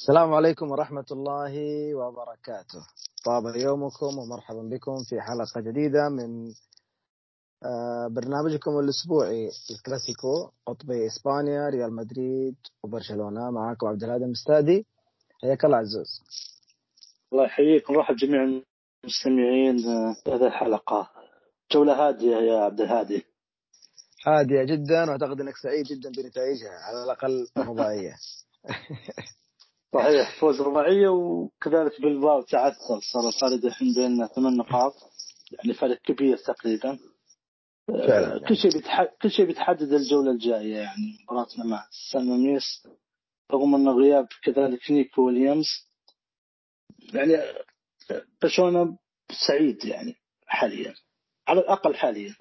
السلام عليكم ورحمة الله وبركاته. طاب يومكم ومرحبا بكم في حلقة جديدة من آه، برنامجكم الأسبوعي الكلاسيكو قطبي إسبانيا ريال مدريد وبرشلونة. معكم عبد الهادي المستادي حياك الله عزوز. الله يحييك. ونرحب جميع المستمعين في هذه الحلقة. جولة هادية يا عبد الهادي. هادية جدا وأعتقد إنك سعيد جدا بنتائجها على الأقل رباعية صحيح فوز رباعية وكذلك بالباو تعثر. صار الفارق الحين بين ثمان نقاط يعني فرق كبير تقريبا. فعلا. كل شيء بيتحدد كل شيء بيتحدد الجولة الجاية يعني مباراتنا مع سان ميس رغم إنه غياب كذلك نيكو ويليامز. يعني برشلونة سعيد يعني حاليا على الأقل حاليا.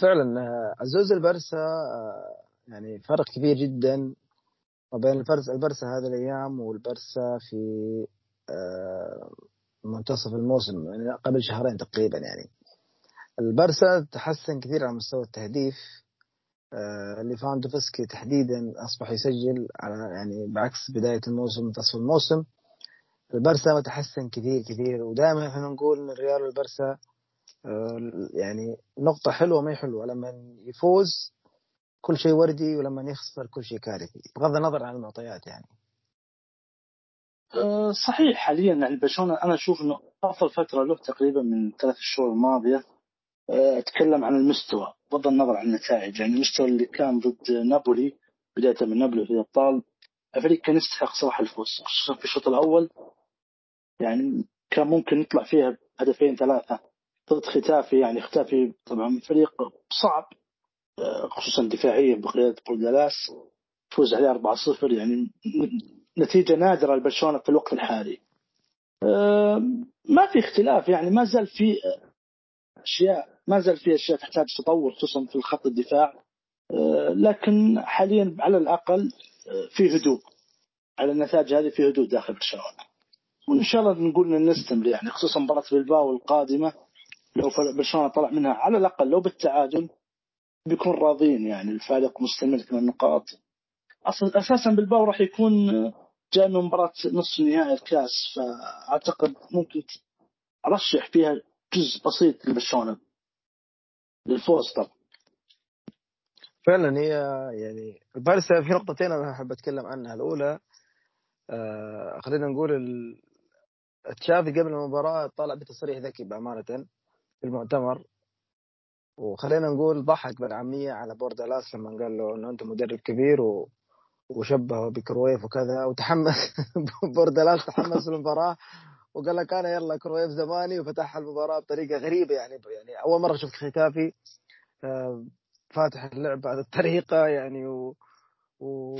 فعلا آه، عزوز البرسا آه، يعني فرق كبير جدا. ما بين البرس البرسا هذه الأيام والبرسا في آه، منتصف الموسم يعني قبل شهرين تقريبا يعني. البرسا تحسن كثير على مستوى التهديف ليفاندوفسكي تحديدا أصبح يسجل على يعني بعكس بداية الموسم منتصف الموسم. البرسا متحسن كثير كثير ودائما إحنا نقول إن الريال والبرسا يعني نقطة حلوة ما حلوة لما يفوز كل شيء وردي ولما يخسر كل شيء كارثي. بغض النظر عن المعطيات يعني. أه، صحيح حاليا يعني برشلونة أنا أشوف إنه أفضل فترة له تقريبا من ثلاث شهور الماضية أه، أتكلم عن المستوى بغض النظر عن النتائج. يعني المستوى اللي كان ضد نابولي بداية من نابولي في الأبطال الفريق كان يستحق صراحة الفوز خصوصا في الشوط الأول. يعني كان ممكن يطلع فيها هدفين ثلاثة ضد ختافي يعني ختافي طبعا فريق صعب. خصوصا دفاعيا بقيادة بولدلاس فوز عليه 4-0 يعني نتيجة نادرة لبرشلونة في الوقت الحالي. ما في اختلاف يعني ما زال في أشياء ما زال في أشياء تحتاج تطور خصوصا في الخط الدفاع. لكن حاليا على الأقل في هدوء. على النتائج هذه في هدوء داخل برشلونة. وإن شاء الله نقول نستمر يعني خصوصا مباراة بالباو القادمة لو برشلونة طلع منها على الأقل لو بالتعادل بيكون راضين يعني الفارق مستمر ثمان نقاط أساسا بالباو راح يكون جاي من مباراة نصف نهائي الكاس فأعتقد ممكن ارشح فيها جزء بسيط لبرشلونه للفوز طبعا فعلا هي يعني البارسا في نقطتين أنا أحب أتكلم عنها. الأولى آه خلينا نقول تشافي قبل المباراة طلع بتصريح ذكي بأمانة في المؤتمر. وخلينا نقول ضحك بالعامية على بوردالاس لما قال له إنه أنت مدرب كبير و... وشبهه بكرويف وكذا وتحمس بوردالاس تحمس المباراة وقال لك أنا يلا كرويف زماني وفتح المباراة بطريقة غريبة يعني يعني أول مرة شفت ختافي آه، فاتح اللعب بهذه الطريقة يعني و...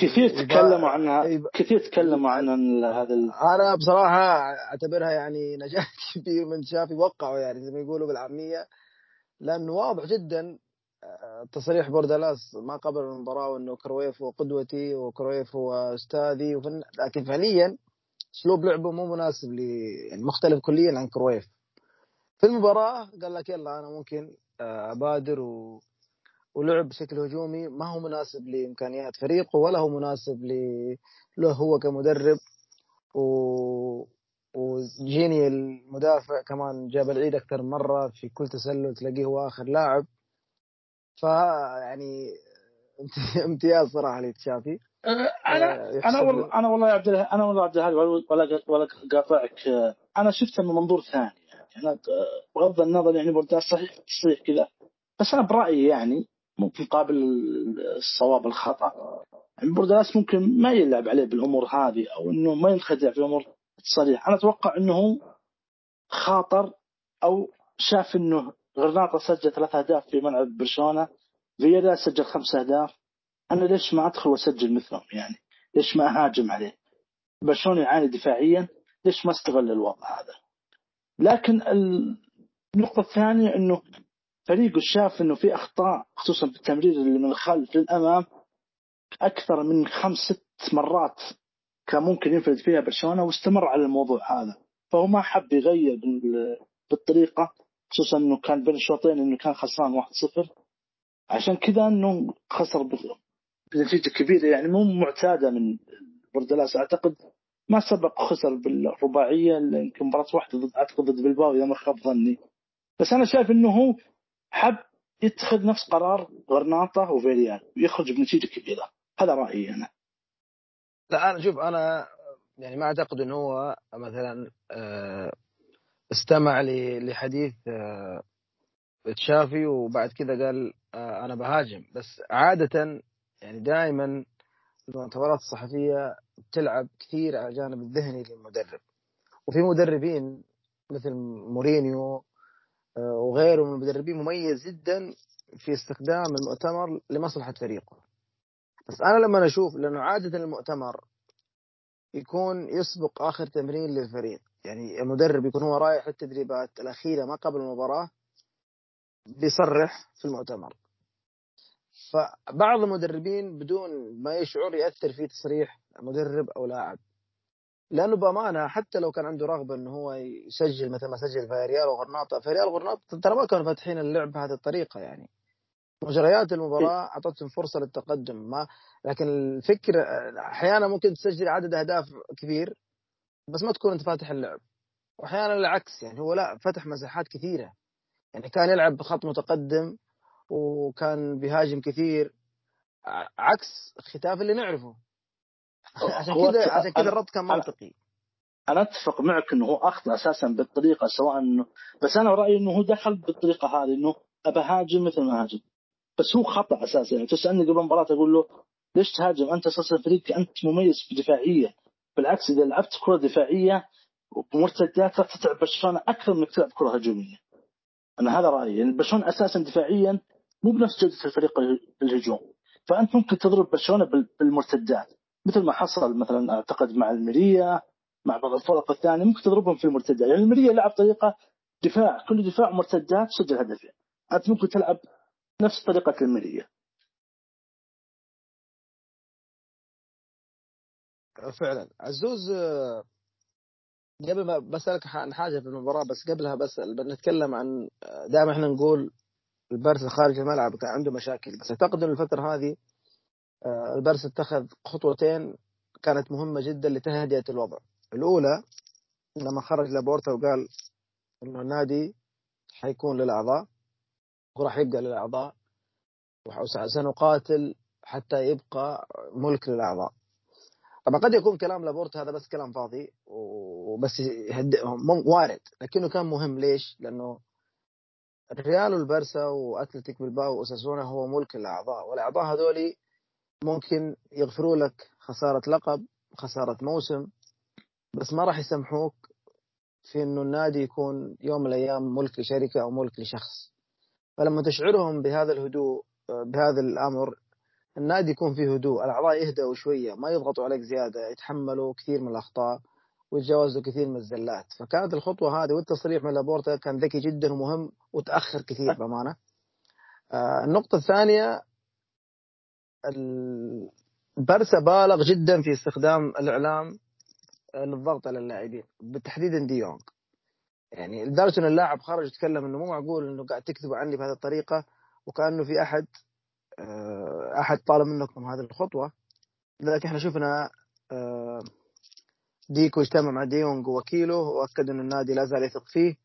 كثير تكلموا عنها كثير تكلموا عن هذا ال... أنا بصراحة أعتبرها يعني نجاح كبير من شافي وقعوا يعني زي ما يقولوا بالعامية. لأنه واضح جدا آه، تصريح بوردالاس ما قبل المباراة وإنه كرويف هو قدوتي وكرويف هو أستاذي وفن... لكن فعليا أسلوب لعبه مو مناسب لي يعني مختلف كليا عن كرويف. في المباراة قال لك يلا أنا ممكن آه، أبادر و ولعب بشكل هجومي ما هو مناسب لإمكانيات فريقه ولا هو مناسب له هو كمدرب. و وجيني المدافع كمان جاب العيد أكثر مرة في كل تسلل تلاقيه هو آخر لاعب. فيعني امتياز صراحة لتشافي. أنا آه، أنا والله أنا والله يا عبد أنا والله عبد الهادي ولا ولا قاطعك. أنا شفته من منظور ثاني. يعني أنا بغض النظر يعني برداس صحيح تصريح كذا. بس أنا برأيي يعني ممكن قابل الصواب الخطأ. يعني ممكن ما يلعب عليه بالأمور هذه أو إنه ما ينخدع في امور التصريح أنا أتوقع إنه خاطر أو شاف إنه غرناطة سجل ثلاث أهداف في ملعب برشلونة. فيادا سجل خمس أهداف. أنا ليش ما أدخل وأسجل مثلهم يعني؟ ليش ما أهاجم عليه؟ برشلونة يعاني دفاعيا. ليش ما استغل الوضع هذا؟ لكن النقطة الثانية إنه فريقه شاف إنه في أخطاء خصوصا في التمرير اللي من الخلف للأمام أكثر من خمس ست مرات كان ممكن ينفرد فيها برشلونة واستمر على الموضوع هذا. فهو ما حب يغير بالطريقة خصوصا إنه كان بين الشوطين إنه كان خسران 1-0 عشان كذا إنه خسر بنتيجة كبيرة. يعني مو معتادة من بوردلاس أعتقد ما سبق خسر بالرباعية يمكن مباراة واحدة ضد أعتقد ضد بلباو إذا ما خاب ظني. بس أنا شايف إنه هو حب يتخذ نفس قرار غرناطة وفيريال ويخرج بنتيجة كبيرة. هذا رأيي أنا. لا أنا شوف أنا يعني ما أعتقد إنه هو مثلا آه، استمع لحديث آه، تشافي وبعد كذا قال آه، أنا بهاجم. بس عادة يعني دائما المؤتمرات الصحفية تلعب كثير على الجانب الذهني للمدرب. وفي مدربين مثل مورينيو وغيره من المدربين مميز جدا في استخدام المؤتمر لمصلحة فريقه. بس أنا لما أشوف لأنه عادة المؤتمر يكون يسبق آخر تمرين للفريق يعني المدرب يكون هو رايح التدريبات الأخيرة ما قبل المباراة بيصرح في المؤتمر. فبعض المدربين بدون ما يشعر يأثر في تصريح مدرب أو لاعب. لأنه بأمانة حتى لو كان عنده رغبة إنه هو يسجل مثل ما سجل فيريال وغرناطة فيريال وغرناطة ترى ما كانوا فاتحين اللعب بهذه الطريقة يعني. مجريات المباراة أعطتهم فرصة للتقدم ما لكن الفكرة أحيانا ممكن تسجل عدد أهداف كبير بس ما تكون أنت فاتح اللعب. وأحيانا العكس يعني هو لا فتح مساحات كثيرة. يعني كان يلعب بخط متقدم وكان بيهاجم كثير. عكس ختاف اللي نعرفه. عشان كذا عشان كذا الرد كان منطقي. أنا أتفق معك إنه هو اخطا أساسا بالطريقة سواء انه بس أنا رأيي إنه هو دخل بالطريقة هذه إنه أبى هاجم مثل ما هاجم. بس هو خطأ أساسا. يعني تسألني قبل المباراة أقول له ليش تهاجم؟ أنت أساسا فريق أنت مميز في دفاعيه بالعكس إذا لعبت كرة دفاعية ومرتدات راح تتعب برشلونة أكثر من تلعب كرة هجومية. أنا هذا رأيي. يعني برشلونة أساسا دفاعيا مو بنفس جودة الفريق الهجوم. فأنت ممكن تضرب برشلونة بالمرتدات. مثل ما حصل مثلا أعتقد مع الميريا مع بعض الفرق الثانية ممكن تضربهم في المرتدات. يعني الميريا لعب طريقة دفاع كل دفاع مرتدات سجل هدفين. أنت ممكن تلعب نفس طريقة الميريا فعلا. عزوز قبل ما بسألك عن حاجة في المباراة بس قبلها بس بنتكلم عن دائما إحنا نقول البارسا خارج الملعب كان عنده مشاكل. بس أعتقد إن الفترة هذه آه، البارسا اتخذ خطوتين كانت مهمة جدا لتهدئة الوضع. الأولى لما خرج لابورتا وقال إنه النادي حيكون للأعضاء. وراح يبقى للأعضاء. وسنقاتل حتى يبقى ملك للأعضاء. طبعا قد يكون كلام لابورت هذا بس كلام فاضي وبس يهدئهم وارد. لكنه كان مهم. ليش؟ لأنه الريال والبرسا وأتلتيك بالباو واساسونا هو ملك الاعضاء والأعضاء هذول ممكن يغفروا لك خسارة لقب خسارة موسم بس ما راح يسامحوك في إنه النادي يكون يوم من الأيام ملك لشركة أو ملك لشخص. فلما تشعرهم بهذا الهدوء بهذا الأمر النادي يكون فيه هدوء الأعضاء يهدأوا شوية ما يضغطوا عليك زيادة يتحملوا كثير من الأخطاء ويتجاوزوا كثير من الزلات. فكانت الخطوة هذه والتصريح من لابورتا كان ذكي جدا ومهم وتأخر كثير بأمانة. آه النقطة الثانية البرسا بالغ جدا في استخدام الإعلام للضغط على اللاعبين بالتحديد ديونج يعني لدرجه إن اللاعب خرج يتكلم إنه مو معقول إنه قاعد تكذبوا عني بهذه الطريقة وكأنه في أحد آه، أحد طالب منكم هذه الخطوة. لذلك إحنا شفنا آه، ديكو اجتمع مع ديونج ووكيله وأكد ان النادي لا زال يثق فيه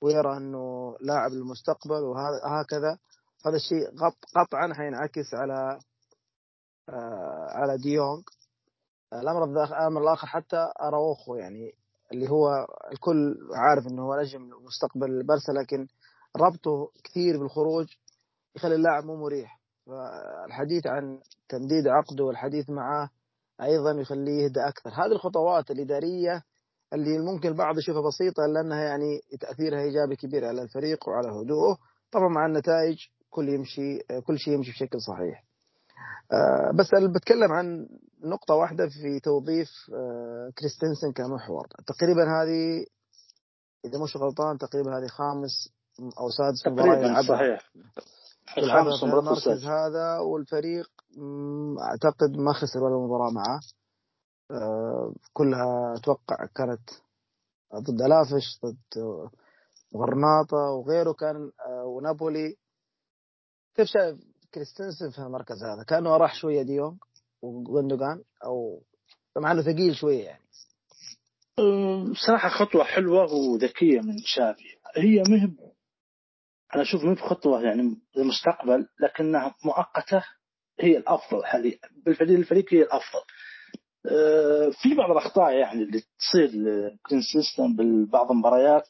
ويرى إنه لاعب للمستقبل وهكذا هذا الشيء قطعا حينعكس على آه، على ديونج الأمر الأمر الآخر حتى أراوخو يعني اللي هو الكل عارف إنه هو نجم مستقبل البرسا لكن ربطه كثير بالخروج يخلي اللاعب مو مريح. فالحديث عن تمديد عقده والحديث معه أيضا يخليه يهدى أكثر. هذه الخطوات الإدارية اللي ممكن البعض يشوفها بسيطة الا انها يعني تأثيرها إيجابي كبير على الفريق وعلى هدوءه طبعا مع النتائج كل يمشي كل شيء يمشي بشكل صحيح. آه، بس بتكلم عن نقطة واحدة في توظيف آه، كريستنسن كمحور تقريبا هذه إذا مش غلطان تقريبا هذه خامس أو سادس يلعبها. صحيح. الخامس المركز هذا والفريق أعتقد ما خسر ولا مباراة معه. آه، كلها أتوقع كانت ضد لافش ضد غرناطة وغيره كان ونابولي. كيف شايف كريستنسن في المركز هذا؟ كأنه راح شوية ديونج وغندوغان أو مع انه ثقيل شوية يعني. بصراحة خطوة حلوة وذكية من تشافي هي مهب أنا أشوف مهب خطوه يعني للمستقبل لكنها مؤقتة هي الأفضل حاليا. بالفريق الفريق هي الأفضل. آه، في بعض الأخطاء يعني اللي تصير consistent ببعض المباريات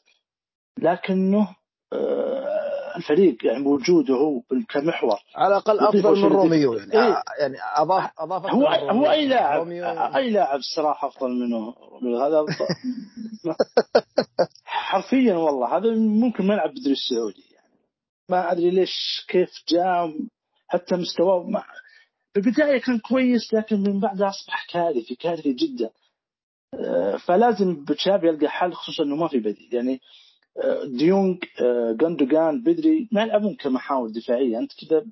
لكنه آه، الفريق يعني وجوده هو كمحور على الأقل أفضل من روميو يعني. إيه؟ يعني اضاف اضاف هو هو أي لاعب أي لاعب الصراحه أفضل منه هذا حرفيا والله هذا ممكن ما يلعب بالدوري السعودي يعني. ما أدري ليش كيف جاء حتى مستواه ما في البدايه كان كويس لكن من بعدها أصبح كارثي كارثي جدا. آه، فلازم بتشابي يلقى حل خصوصا إنه ما في بديل. يعني آه، ديونج آه، جاندوجان بدري ما يلعبون كمحاور دفاعية. أنت كذا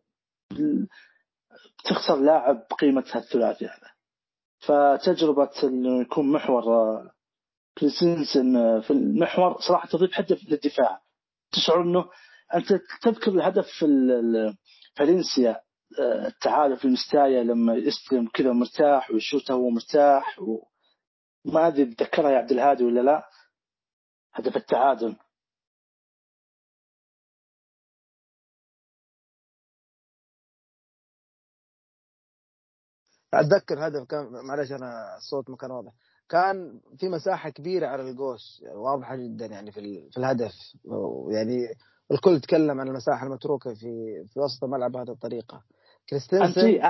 تخسر لاعب بقيمة هالثلاثي هذا. فتجربة إنه يكون محور كريستنسن في المحور صراحة تضيف حده للدفاع. تشعر إنه أنت تذكر الهدف في فالنسيا التعادل في المستايا لما يستلم كذا مرتاح ويشوتها هو مرتاح وما أدري تذكرها يا عبد الهادي ولا لا. هدف التعادل. أتذكر هدف كان معلش أنا الصوت ما كان واضح. كان في مساحة كبيرة على القوس واضحة جدا يعني في في الهدف. يعني الكل تكلم عن المساحة المتروكة في في وسط الملعب بهذه الطريقة. كريستنسن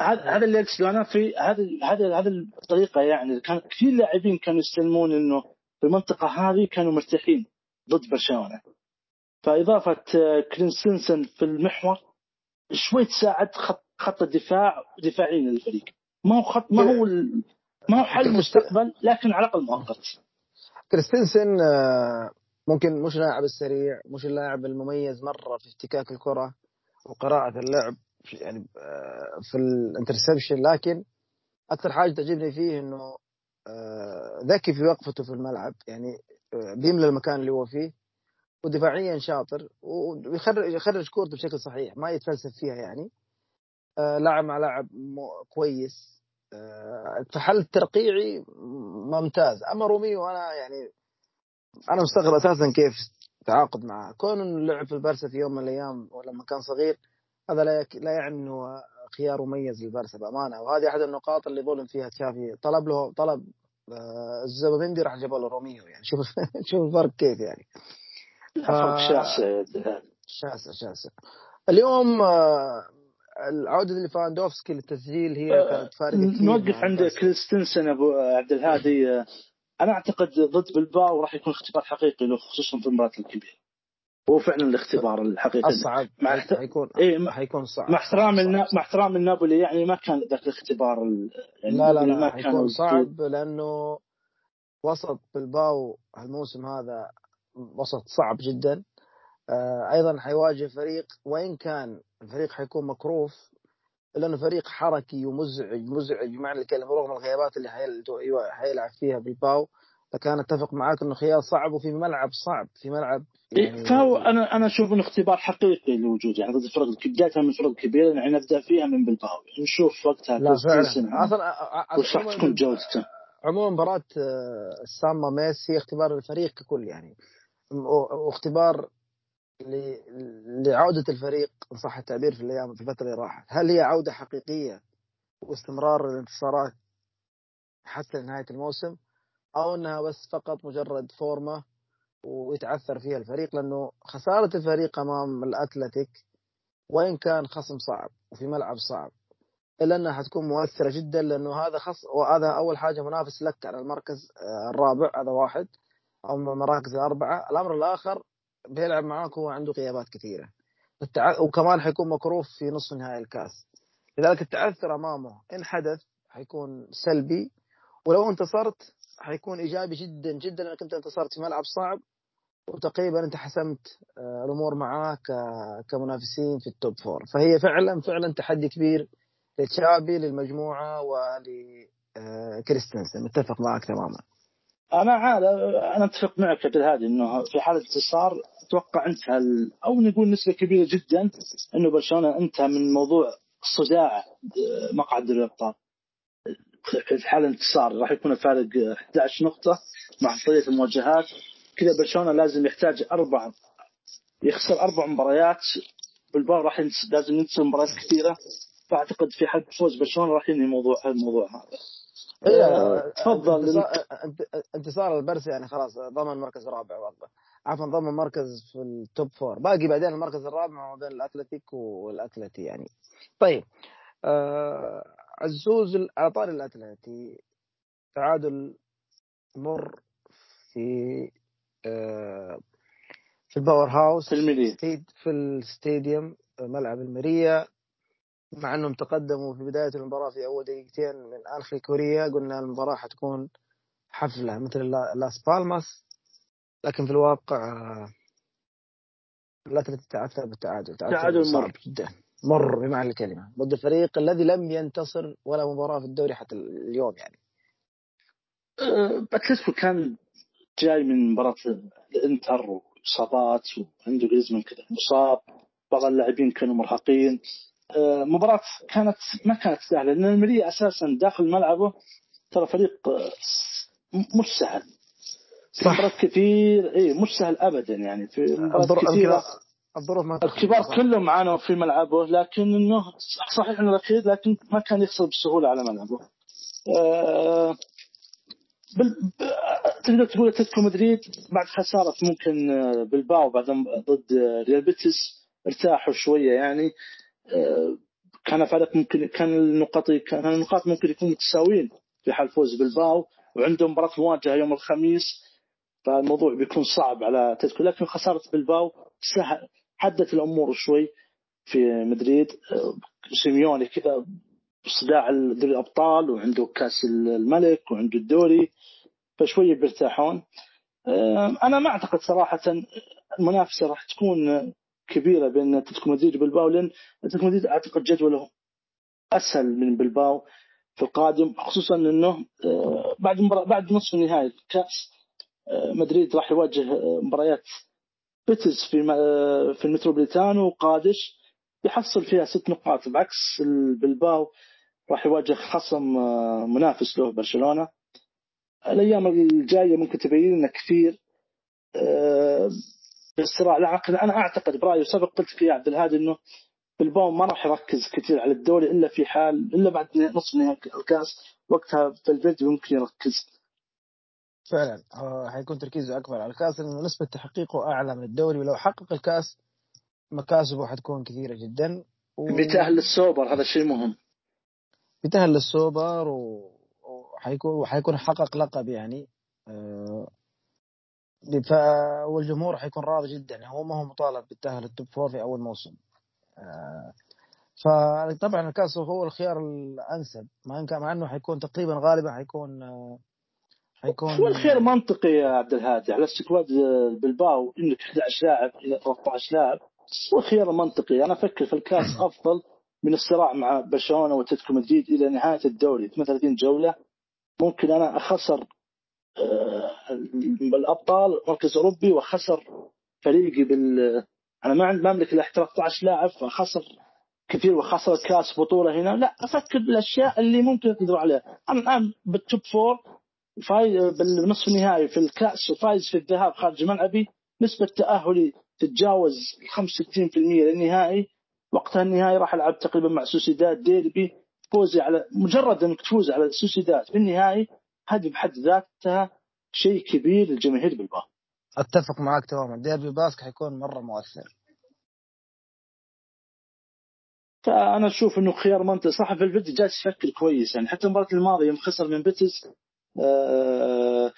هذا اللي أقصده أنا في هذا هذا هذه الطريقة يعني كان كثير لاعبين كانوا يستلمون إنه في المنطقة هذه كانوا مرتاحين ضد برشلونة. فإضافة كريستنسن في المحور شوي تساعد خط خط الدفاع دفاعيا للفريق. ما هو خط ما هو ما هو حل مستقبل لكن على الأقل مؤقت. كريستنسن آه، ممكن مش لاعب السريع مش اللاعب المميز مرة في افتكاك الكرة وقراءه اللعب يعني آه، في الانترسبشن لكن أكثر حاجة تعجبني فيه إنه آه، ذكي في وقفته في الملعب يعني بيملى المكان اللي هو فيه ودفاعيا شاطر ويخرج يخرج كورته بشكل صحيح ما يتفلسف فيها يعني. لاعب مع لاعب كويس. فحل ترقيعي ممتاز. أما روميو أنا يعني أنا مستغرب أساسا كيف تعاقد معه. كون لعب في البرسا في يوم من الأيام ولما كان صغير هذا لا. لا يعني إنه خيار مميز للبارسا بأمانة. وهذه أحد النقاط اللي ظلم فيها تشافي. طلب له طلب آه، الزبابندي راح جاب له روميو. يعني شوف شوف الفرق كيف يعني. فرق شاسع شاسع شاسع. اليوم آه، العودة لفاندوفسكي للتسجيل هي آه، كانت فارقة نوقف عند كريستنسن أبو عبد الهادي. أنا أعتقد ضد بالباو راح يكون اختبار حقيقي له خصوصا في المباراه الكبيرة. هو فعلا الاختبار الحقيقي. الصعب مع. حيكون إيه حيكون صعب مع احترام النا... مع احترام النابولي يعني ما كان ذاك الاختبار ال... يعني لا لا لا حيكون صعب لأنه وسط بالباو الموسم هذا وسط صعب جدا. آه أيضا حيواجه فريق وإن كان الفريق حيكون مكروف إلا إنه فريق حركي ومزعج مزعج بمعنى الكلمة رغم الغيابات اللي حيلعب فيها بالباو لكن أتفق معاك إنه خيار صعب وفي ملعب صعب في ملعب يعني فهو أنا أنا أشوف إنه اختبار حقيقي لوجود يعني ضد الفرق بدايه من الفرق الكبيره يعني نبدأ فيها من بالباو نشوف وقتها لا فعلا. أصلا وش راح تكون جودته. عموما مباراة السامة ميسي اختبار الفريق ككل يعني. واختبار لعودة الفريق إن صح التعبير في الأيام في الفترة اللي راحت. هل هي عودة حقيقية واستمرار الانتصارات حتى نهاية الموسم أو أنها بس فقط مجرد فورمة ويتعثر فيها الفريق؟ لأنه خسارة الفريق أمام الأتلتيك وإن كان خصم صعب وفي ملعب صعب إلا أنها حتكون مؤثرة جدا لأنه هذا خص وهذا أول حاجة منافس لك على المركز آه، الرابع هذا واحد أو المراكز الأربعة. الأمر الآخر بيلعب معاك هو عنده غيابات كثيرة. التع... وكمان حيكون مكروف في نصف نهائي الكاس. لذلك التعثر أمامه. إن حدث حيكون سلبي. ولو انتصرت حيكون إيجابي جدا جدا. لأنك أنت انتصرت في ملعب صعب. وتقريبا أنت حسمت آه، الأمور معاه كمنافسين في التوب فور فهي فعلا فعلا تحدي كبير لتشابي للمجموعة ولكريستنسن متفق معك تماما. أنا عاد أنا أتفق معك في هذه إنه في حالة انتصار أتوقع أنتهى أو نقول نسبة كبيرة جدا إنه برشلونة انتهى من موضوع صداع آه، مقعد الابطال في حال انتصار راح يكون الفارق 11 نقطة مع طريقة المواجهات. كذا برشلونة لازم يحتاج أربع يخسر أربع مباريات. بالباو راح. لازم ينتصر مباريات كثيرة. فأعتقد في حد فوز برشلونة راح ينهي موضوع الموضوع هذا. إيه تفضل انتصار, انتصار البارسا يعني خلاص ضمن مركز رابع والله. عفوا ضمن مركز في ال top four باقي بعدين المركز الرابع ما بين الأتلتيك والأتلتي يعني. طيب آه عزوز على طاري الأتلتي. تعادل مر في آه في الباور هورس في الميريا في الستاديوم ملعب ألميريا مع أنهم تقدموا في بداية المباراة في أول دقيقتين من أنخيل كوريا قلنا المباراة حتكون حفلة مثل لاس بالماس. لكن في الواقع لا تتعثر بالتعادل. تعادل مر. جدا. مر بمعنى الكلمة. ضد الفريق الذي لم ينتصر ولا مباراة في الدوري حتى اليوم يعني. أه، كان جاي من مباراة الإنتر وإصابات وعنده جريزمان كذا مصاب. بعض اللاعبين كانوا مرهقين. مباراة كانت ما كانت سهلة لأن المرية أساسا داخل ملعبه ترى فريق أه، مش سهل. صح. مباريات كثير اي مش سهل ابدا يعني. في كثيرة. الظروف ما الكبار كلهم عانوا في ملعبه لكن إنه صحيح إنه الاخير لكن ما كان يخسر بسهولة على ملعبه. آه بال... تقدر تقول أتلتيكو مدريد بعد خسارة ممكن آه، بلباو بعد ضد ريال بيتيس ارتاحوا شوية يعني. آه كان فرق ممكن كان النقاط كان النقاط ممكن يكونوا متساويين في حال فوز بالباو وعندهم مباراة مواجهة يوم الخميس فالموضوع بيكون صعب على تذكر لكن خسارة بالباو حدت الأمور شوي في مدريد. سيميوني كذا صداع دوري الأبطال وعنده كأس الملك وعنده الدوري فشويه بيرتاحون. أنا ما أعتقد صراحة المنافسة راح تكون كبيرة بين أتلتيكو مدريد وبلباو لأن أتلتيكو مدريد أعتقد جدوله أسهل من بلباو في القادم خصوصا إنه بعد بعد نصف النهائي الكأس مدريد راح يواجه مباريات بيتز في في المتروبوليتان وقادش بيحصل فيها ست نقاط بعكس البلباو راح يواجه خصم منافس له برشلونة. الأيام الجاية ممكن تبين لنا كثير بالصراع لكن أنا أعتقد برأيي وسبق قلت في عبد الهادي إنه بالباو ما راح يركز كثير على الدوري إلا في حال إلا بعد نصف نهائي الكاس. وقتها فالفيردي ممكن يركز. فعلا. حيكون تركيزه أكبر على الكاس. لأنه نسبة تحقيقه أعلى من الدوري. ولو حقق الكاس مكاسبه حتكون كثيرة جدا. و... بيتأهل للسوبر هذا شيء مهم. بيتأهل للسوبر وحيكون وحيكون حقق لقب يعني. ف... والجمهور حيكون راضي جدا. يعني هو ما هو مطالب بالتأهل ال top four في أول موسم. أه... فطبعا الكاس هو الخيار الأنسب. مع إنه حيكون تقريبا غالبا حيكون أه... حيكون هو الخيار منطقي يا عبد الهادي؟ على squad بلباو إنك 11 لاعب إلى 13 لاعب. هو خيار منطقي أنا أفكر في الكاس أفضل من الصراع مع برشلونه وأتلتيكو مدريد إلى نهاية الدوري. 38 جولة. ممكن أنا أخسر آه، الابطال مركز أوروبي وخسر فريقي بال أنا ما ما أملك إلا 13 لاعب فخسر كثير وخسر كاس بطولة هنا. لا أفكر بالأشياء اللي ممكن أقدر عليها. أنا الان بال top four فايز بالنصف النهائي في الكاس وفايز في الذهاب خارج ملعبي نسبة تأهلي تتجاوز 65% للنهائي. وقتها النهائي راح ألعب تقريبا مع سوسيداد ديربي فوزي على مجرد إنك تفوز على سوسيداد في النهائي هذه بحد ذاتها شيء كبير للجماهير بالباو أتفق معك تماما. ديربي باسك حيكون مرة مؤثر. فأنا أشوف إنه خيار منطقي. صح فالفيردي جالس يفكر كويس. يعني حتى المباراة الماضية يوم خسر من بيتيس آه،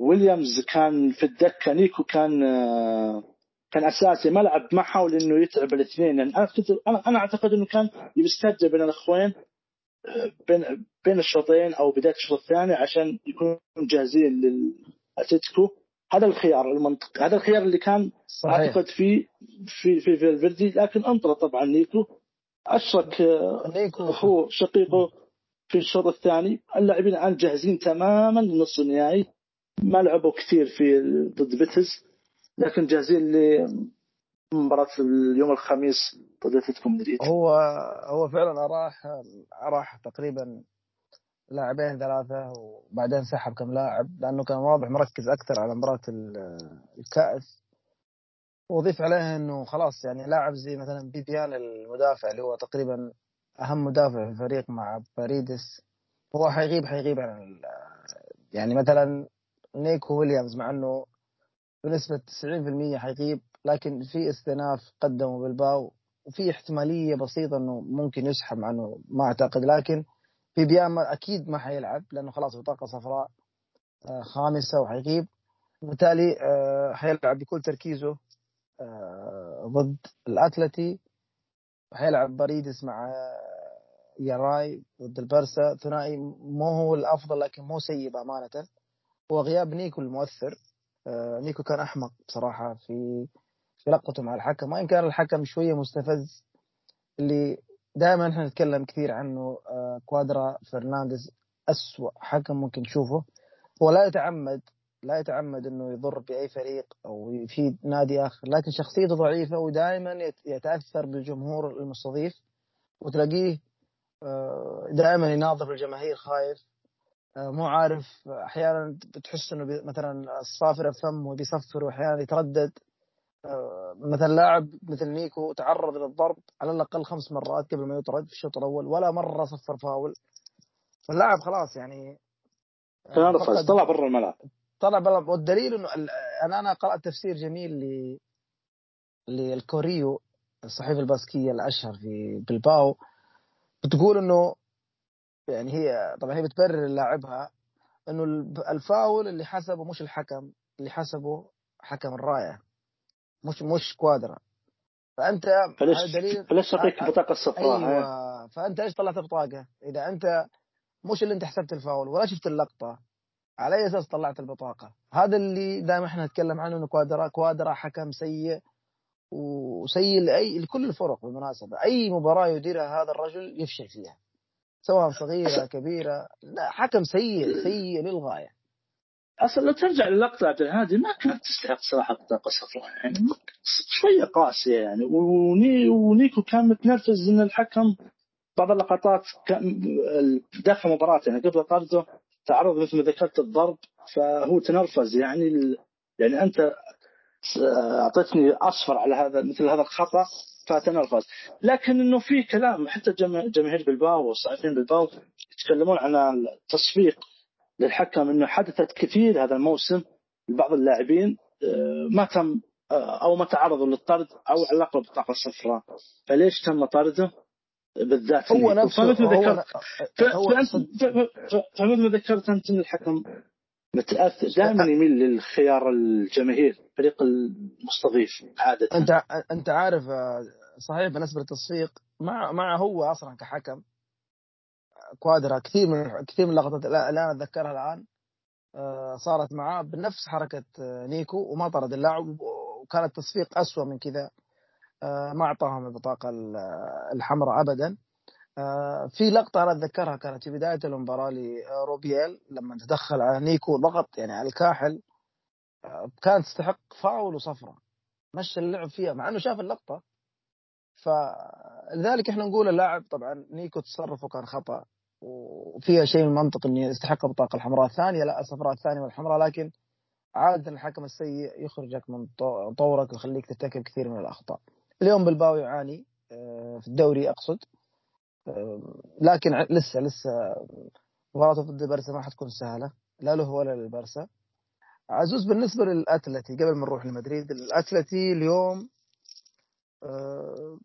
ويليامز كان في الدكة نيكو كان آه، كان أساسي. ما لعب ما حاول إنه يتعب الاثنين. يعني أنا أنا أنا أعتقد إنه كان يستهدف بين الأخوين. بين بين الشوطين أو بداية الشوط الثاني عشان يكونوا جاهزين للأتلتيكو. هذا الخيار المنطقي. هذا الخيار اللي كان صحيح. أعتقد في في في, في الفيردي لكن انطر طبعا نيكو. أشرك نيكو. اخوه شقيقه في الشوط الثاني. اللاعبين الآن جاهزين تماما للنصف النهائي. ما لعبوا كثير في ضد بيتز لكن جاهزين لمباراة اليوم الخميس ضد اتلتيكو مدريد هو هو فعلا راح راح تقريبا لاعبين ثلاثة وبعدين سحب كم لاعب لأنه كان واضح مركز أكثر على مباراة الكأس. وضيف عليها إنه خلاص يعني لاعب زي مثلا بيبيان المدافع اللي هو تقريبا أهم مدافع في الفريق مع باريدس هو حيغيب حيغيب عن يعني مثلا نيكو ويليامز مع إنه بنسبة 90% حيغيب. لكن في استئناف قدمه بالباو وفي احتمالية بسيطة إنه ممكن يسحب مع إنه ما أعتقد. لكن في بيان أكيد ما حيلعب لأنه خلاص بطاقة صفراء آه، خامسة وحيغيب. وبالتالي آه، حيلعب بكل تركيزه آه، ضد الأتلتي. حيلعب باريديس مع ياراي ضد البرسا. ثنائي مو هو الأفضل لكن مو سيء بأمانة. وغياب نيكو المؤثر نيكو كان أحمق بصراحة في في لقطته مع الحكم وإن كان الحكم شوية مستفز اللي دائما إحنا نتكلم كثير عنه آه، كوادرا فرنانديز أسوأ حكم ممكن تشوفه. هو لا يتعمد لا يتعمد إنه يضر بأي فريق أو يفيد نادي آخر لكن شخصيته ضعيفة ودائما يتأثر بالجمهور المستضيف وتلاقيه آه، دائما يناظر الجماهير خايف آه، مو عارف أحيانا بتحس إنه مثلا الصافرة فمه بيصفر واحيانا يتردد. مثلا لاعب مثل نيكو تعرض للضرب على الأقل خمس مرات قبل ما يطرد في الشوط الأول ولا مرة صفر فاول. فاللاعب خلاص يعني طلع برا الملعب. طلع برا والدليل إنه أنا أنا قرأت تفسير جميل ل للكوريو الصحيفه الباسكية الأشهر في بلباو. بتقول إنه يعني هي طبعا هي بتبرر لاعبها إنه الفاول اللي حسبه مش الحكم اللي حسبه حكم الراية. مش مش كوادرا فأنت فليش دليل فليش تعطيك البطاقه الصفراء أيوه فأنت إيش طلعت بطاقة؟ إذا أنت مش اللي أنت حسبت الفاول ولا شفت اللقطة على أي أساس طلعت البطاقة؟ هذا اللي دائما إحنا نتكلم عنه إنه كوادرا كوادرا حكم سيء وسيء لاي لكل الفرق بالمناسبة، أي مباراة يديرها هذا الرجل يفشل فيها. سواء صغيرة كبيرة، لا حكم سيء سيء للغاية. أصلا لو ترجع للقطه عبد الهادي ما كانت تستحق صراحة بطاقه صفراء يعني شوية قاسية يعني. وني ونيكو كان متنرفز إن الحكم بعض اللقطات داخل مباراة يعني قبل طرده تعرض مثل ما ذكرت الضرب فهو تنرفز يعني يعني أنت أعطيتني أصفر على هذا مثل هذا الخطأ فتنرفز. لكن إنه في كلام حتى جماهير بلباو والصحفيين بلباو يتكلمون عن التصفيق للحكم أنه حدثت كثير هذا الموسم لبعض اللاعبين آه، ما تم آه، أو ما تعرضوا للطرد أو علقوا بالبطاقه الصفراء فليش تم طرده؟ بالذات هو نفسه فمثل ذكرت فمثل ما ذكرت أنت أن الحكم متأثر دائما يميل للخيار الجماهير فريق المستضيف عادة. أنت أنت عارف آه، صحيح بالنسبة للتصفيق مع مع هو أصلا كحكم. كوادرا كثير من كثير من اللقطات اللي أنا أتذكرها الآن آه، صارت معاه بنفس حركة آه، نيكو وما طرد اللاعب وكان التصفيق اسوء من كذا ما أعطاهم البطاقة الحمراء ابدا. في لقطة أنا أتذكرها كانت في بداية المباراة لروبيال لما تدخل على نيكو ضغط يعني على الكاحل كانت تستحق فاول وصفرة. مشى اللعب فيها مع أنه شاف اللقطة. فلذلك إحنا نقول اللاعب طبعا نيكو تصرفه كان خطأ. وفيها شيء من المنطق انه يستحق البطاقة الحمراء الثانية. لا الصفراء الثانية والحمراء لكن عادة الحكم السيء يخرجك من طورك ويخليك ترتكب كثير من الأخطاء. اليوم بالباو يعاني آه، في الدوري أقصد. لكن لسه لسه مباراته ضد البرسا ما حتكون سهلة. لا له ولا للبرسا عزوز بالنسبة للأتلتي قبل ما نروح لمدريد الأتلتي اليوم آه،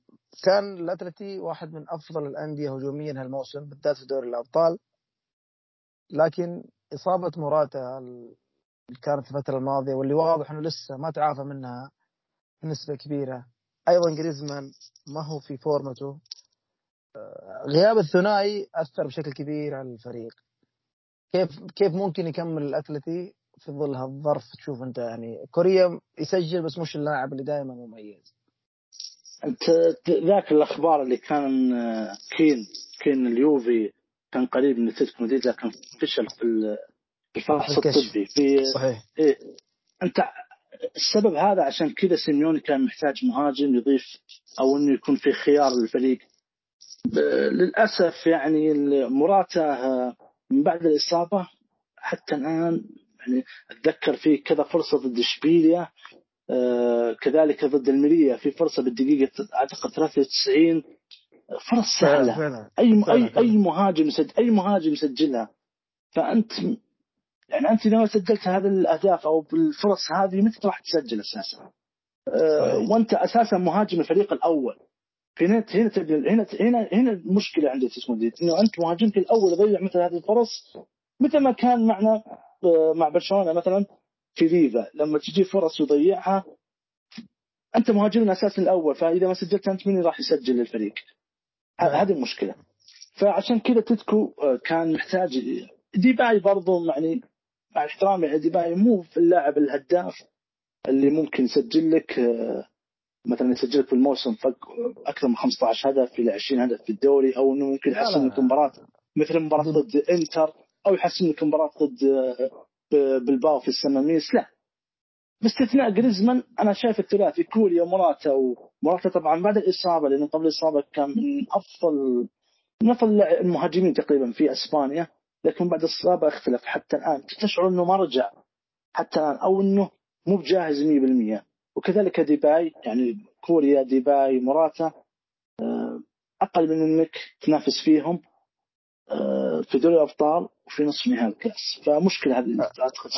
كان الأتلتي واحد من أفضل الأندية هجوميا هالموسم بالذات في دوري الأبطال. لكن إصابة موراتا اللي كانت الفترة الماضية واللي واضح إنه لسه ما تعافى منها بنسبة كبيرة. أيضا جريزمان ما هو في فورمته. غياب الثنائي أثر بشكل كبير على الفريق. كيف كيف ممكن يكمل الأتلتي في ظل هالظرف تشوف أنت؟ يعني كوريا يسجل بس مش اللاعب اللي دائما مميز. أنت ذاك الأخبار اللي كان كين كين اليوفي كان قريب من اتلتيكو مدريد لكن فشل في الفحص الطبي. في صحيح. إيه. أنت السبب هذا عشان كذا سيميوني كان محتاج مهاجم يضيف أو إنه يكون في خيار للفريق. للأسف يعني موراتا من بعد الإصابة حتى الآن يعني أتذكر في كذا فرصة ضد إشبيليا. كذلك ضد ألميريا في فرصة بالدقيقة أعتقد 93 فرص سهلة. فعلا. أي فعلا أي اي مهاجم يسجل أي مهاجم يسجلها. فأنت يعني أنت لو سجلت هذه الأهداف أو بالفرص هذه متى راح تسجل أساسا؟ آه،. وأنت أساسا مهاجم الفريق الأول. هنا هنا هنا هنا هنا المشكلة عند اتلتيكو مدريد إنه أنت مهاجمك الأول يضيع مثل هذه الفرص مثل ما كان معنا آه، مع برشلونة مثلا. في ليفا لما تجي فرص يضيعها أنت مهاجم الاساسي الأول فإذا ما سجلت أنت مين راح يسجل نعم. هذه المشكلة فعشان كذا أتلتيكو آه، كان محتاج ديباي برضو يعني مع احترامي يعني ديباي مو في اللاعب الهداف اللي ممكن يسجل لك آه، مثلا يسجل لك في الموسم فوق أكثر من 15 هدف إلى 20 هدف في الدوري أو إنه ممكن يحسن. لك مباراة مثل مباراة ضد إنتر أو يحسن لك مباراة ضد آه، بالباو في السماميس لا. باستثناء جريزمان أنا شايف الثلاثي كوريا وموراتا وموراتا طبعا بعد الإصابة لأنه قبل الإصابة كان من أفضل من أفضل المهاجمين تقريبا في إسبانيا لكن بعد الإصابة اختلف حتى الآن. تشعر إنه ما رجع حتى الآن أو إنه مو بجاهز 100% وكذلك ديباي يعني كوريا ديباي موراتا آه، أقل من إنك تنافس فيهم. في دوري الأبطال وفي نصف نهائي الكأس. فمشكلة هذه اعتقد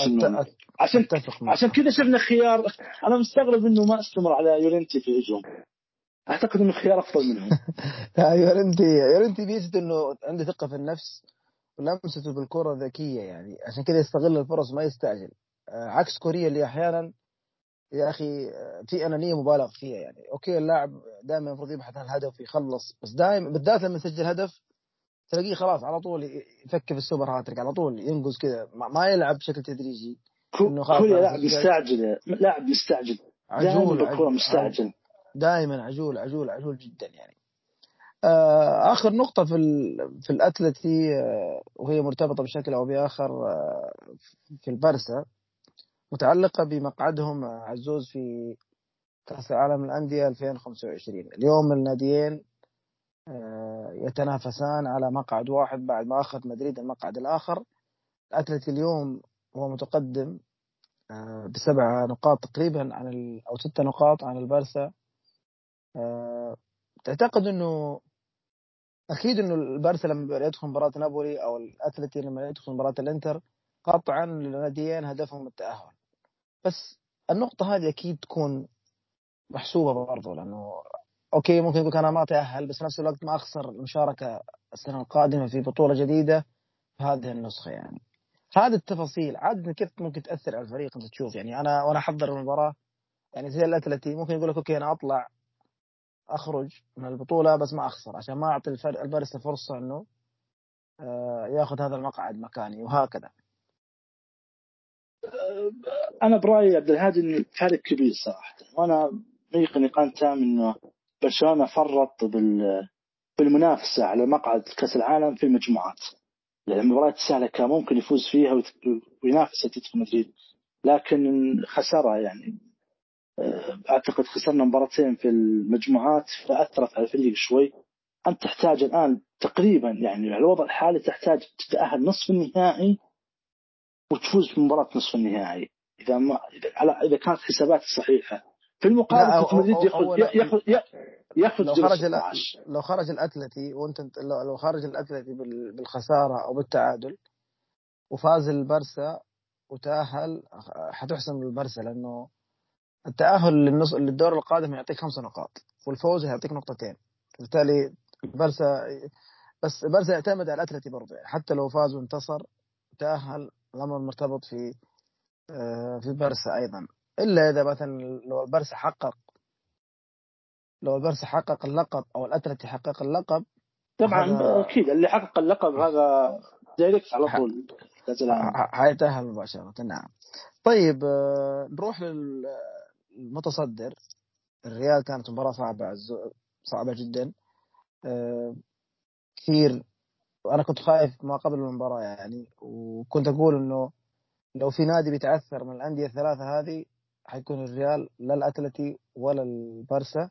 عشان أتفق عشان كذا شفنا خيار أنا مستغرب إنه ما استمر على يورينتي في الهجوم أعتقد إنه خيار أفضل منهم. لا يورنتي يورنتي بيثبت إنه عنده ثقة في النفس ولمسته بالكرة ذكيه يعني. عشان كذا يستغل الفرص ما يستعجل. آه، عكس كوريا اللي أحيانا يا أخي آه، في أنانية مبالغ فيها يعني. okay اللاعب دائما المفروض يبحث عن الهدف ويخلص بس دائما بالذات لما يسجل هدف تلاقيه خلاص على طول يفكر في السوبر هاتريك على طول ينقز كذا ما يلعب بشكل تدريجي. أنا لاعب سجلت. مستعجل لاعب مستعجل دائما عجول مستعجل. دائما عجول عجول عجول جدا يعني. آه، آخر نقطة في ال- في الاتلتي آه، وهي مرتبطة بشكل أو بآخر آه، في البارسا متعلقة بمقعدهم عزوز في كأس العالم للأندية 2025 اليوم الناديين يتنافسان على مقعد واحد بعد ما أخذ مدريد المقعد الآخر. الاتلتي اليوم هو متقدم آه، بسبع نقاط تقريبا عن أو ست نقاط عن البارسا. آه، تعتقد إنه أكيد إنه البارسا لما يدخل مباراة نابولي أو الاتلتي لما يدخل مباراة الإنتر قطعا الناديين هدفهم التأهل. بس النقطة هذه أكيد تكون محسوبة برضو لأنه okay ممكن يقول أنا ما اتاهل بس نفس الوقت ما أخسر المشاركة السنة القادمة في بطولة جديدة في هذه النسخة يعني. هذه التفاصيل عادة كيف ممكن تأثر على الفريق أنت تشوف؟ يعني أنا وأنا أحضر المباراة يعني زي الأتلتي ممكن يقول لك okay أنا أطلع أخرج من البطولة بس ما أخسر عشان ما أعطي الفرق البارسا فرصه إنه آه، ياخذ هذا المقعد مكاني وهكذا. أنا برأيي عبد الهادي ان الفارق كبير صراحة. وأنا يقن ايقان تام إنه برشلونة فرط بال بالمنافسة على مقعد كأس العالم في المجموعات. لأن المباريات السهلة كان ممكن يفوز فيها وينافس أتلتيكو مدريد لكن خسرها يعني. آه، أعتقد خسرنا مباراتين في المجموعات فأثرت على الفريق شوي. أنت تحتاج الآن تقريبا يعني على الوضع الحالي تحتاج تتأهل نصف النهائي وتفوز بمباراة نصف النهائي. إذا ما اذا إذا كانت حساباتي صحيحة في المقابل ياخذ أولا- ياخذ ياخذ لو خرج 16 الأ- لو خرج الأتلتي وأنت لو خرج الأتلتي بال- بالخسارة أو بالتعادل وفاز البرسا وتأهل حتحسم البرسا لأنه التأهل للنص للدور القادم يعطيك خمس نقاط والفوز يعطيك نقطتين. بالتالي البرسا بس البرسا يعتمد على الأتلتي برضه. حتى لو فاز وانتصر تأهل الأمر مرتبط في آه، في البرسا أيضا. إلا إذا مثلا لو البرسا حقق لو البرسا حقق اللقب أو الأتلتي حقق اللقب طبعا أكيد اللي حقق اللقب هذا direct على طول. كاس العالم ح- حيتأهل مباشرة نعم. طيب آه، نروح للمتصدر الريال كانت مباراة صعبة عز- صعبة جدا. آه، كثير. أنا كنت خايف ما قبل المباراة يعني وكنت أقول إنه لو في نادي بيتعثر من الأندية الثلاثة هذه حيكون الريال لا الأتلتي ولا البارسا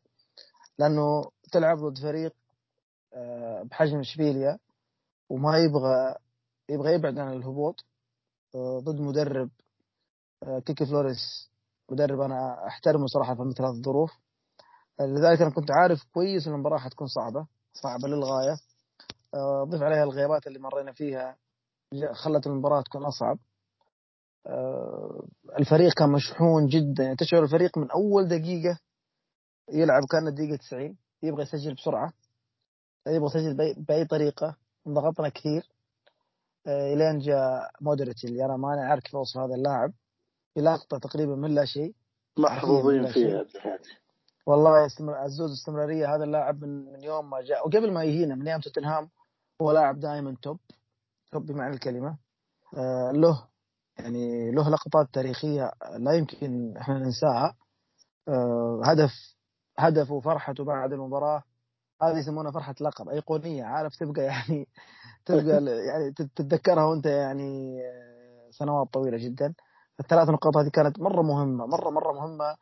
لأنه تلعب ضد فريق آه، بحجم إشبيليا وما يبغى يبغى يبعد عن الهبوط آه، ضد مدرب آه، كيكي فلوريس. مدرب أنا أحترمه صراحة في مثل هذه الظروف. لذلك أنا كنت عارف كويس إن المباراة حتكون صعبة صعبة للغاية. ضيف عليها الغيابات اللي مرينا فيها خلت المباراة تكون أصعب. الفريق كان مشحون جدا. يعني تشعر الفريق من أول دقيقة يلعب كان الدقيقه 90 يبغى يسجل بسرعة يبغى يسجل باي طريقة. ضغطنا كثير. آه، إلين جاء مودريتش اللي أنا ما عارف كيف اوصف هذا اللاعب. في لقطة تقريبا من لا شيء. محظوظين فيها والله عزوز استمرارية. هذا اللاعب من, من يوم ما جاء. وقبل ما يجينا من أيام توتنهام هو لاعب دائما توب. توب بمعنى الكلمة. آه له يعني له لقطات تاريخية لا يمكن إحنا ننساها. آه هدف هدفه وفرحته بعد المباراة هذه يسمونها فرحة لقب أيقونية عارف تبقى يعني تبقى يعني تتذكرها وأنت يعني سنوات طويلة جدا. الثلاث نقاط هذه كانت مرة مهمة مرة مرة مهمة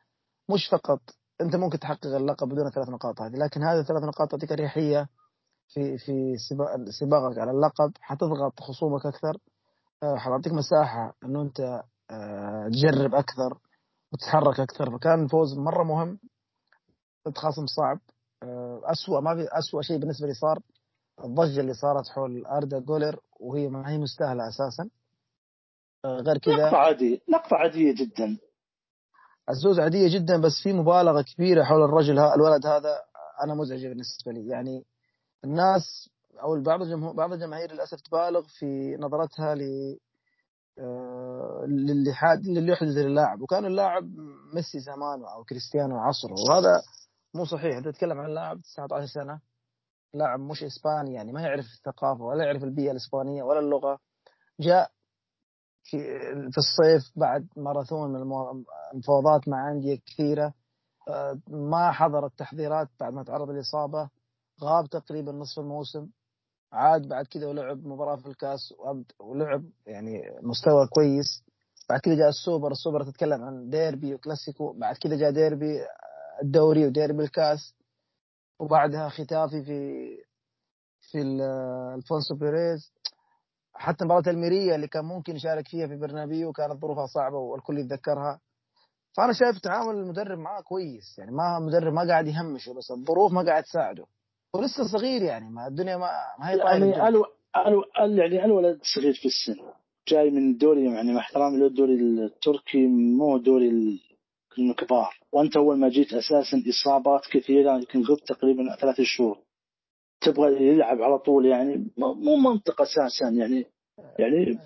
مش فقط أنت ممكن تحقق اللقب بدون الثلاث نقاط هذه لكن هذه الثلاث نقاط تعطيك اريحيه في في سباقك على اللقب حتضغط خصومك أكثر آه، حتعطيك مساحة إنه أنت آه، تجرب أكثر وتتحرك أكثر. فكان الفوز مرة مهم ضد خصم صعب. آه، أسوأ ما في أسوأ شيء بالنسبة لي صار الضجة اللي صارت حول أردا جولر وهي ما هي مستاهلة أساسا. آه، غير كذا لقطة عادية لقطة عادية جدا. الزوز عادية جدا بس في مبالغة كبيرة حول الرجل ها الولد هذا أنا مزعجة بالنسبة لي. يعني الناس أو بعض الجمهور بعض الجماهير للأسف تبالغ في نظرتها ل آه، للي للي يحدث للاعب. وكان اللاعب ميسي زمانه أو كريستيانو عصره. وهذا مو صحيح. انت تتكلم عن لاعب 19 سنة لاعب مش إسباني يعني ما يعرف الثقافة ولا يعرف البيئة الإسبانية ولا اللغة. جاء في في الصيف بعد ماراثون من المفاوضات مع أندية كثيرة. آه، ما حضر التحضيرات بعد ما تعرض للاصابه غاب تقريبا نصف الموسم. عاد بعد كذا ولعب مباراة في الكاس ولعب يعني مستوى كويس. بعد كذا جاء السوبر السوبر تتكلم عن ديربي وكلاسيكو. بعد كذا جاء ديربي الدوري وديربي الكاس. وبعدها ختافي في في ألفونسو بيريز. حتى مباراة الميريا اللي كان ممكن يشارك فيها في برنابيو كانت ظروفها صعبة والكل يتذكرها. فأنا شايف تعامل المدرب معاه كويس. يعني ما مدرب ما قاعد يهمشه بس الظروف ما قاعد تساعده. ولسه صغير يعني ما الدنيا ما, ما هي يعني ألو ألو يعني الولد صغير في السن. جاي من الدوري يعني مع احترامي له الدوري التركي مو دوري الكبار وأنت أول ما جيت أساسا إصابات كثيرة يمكن غبت تقريبا ثلاث شهور. تبغى يلعب على طول يعني مو منطق أساسا يعني يعني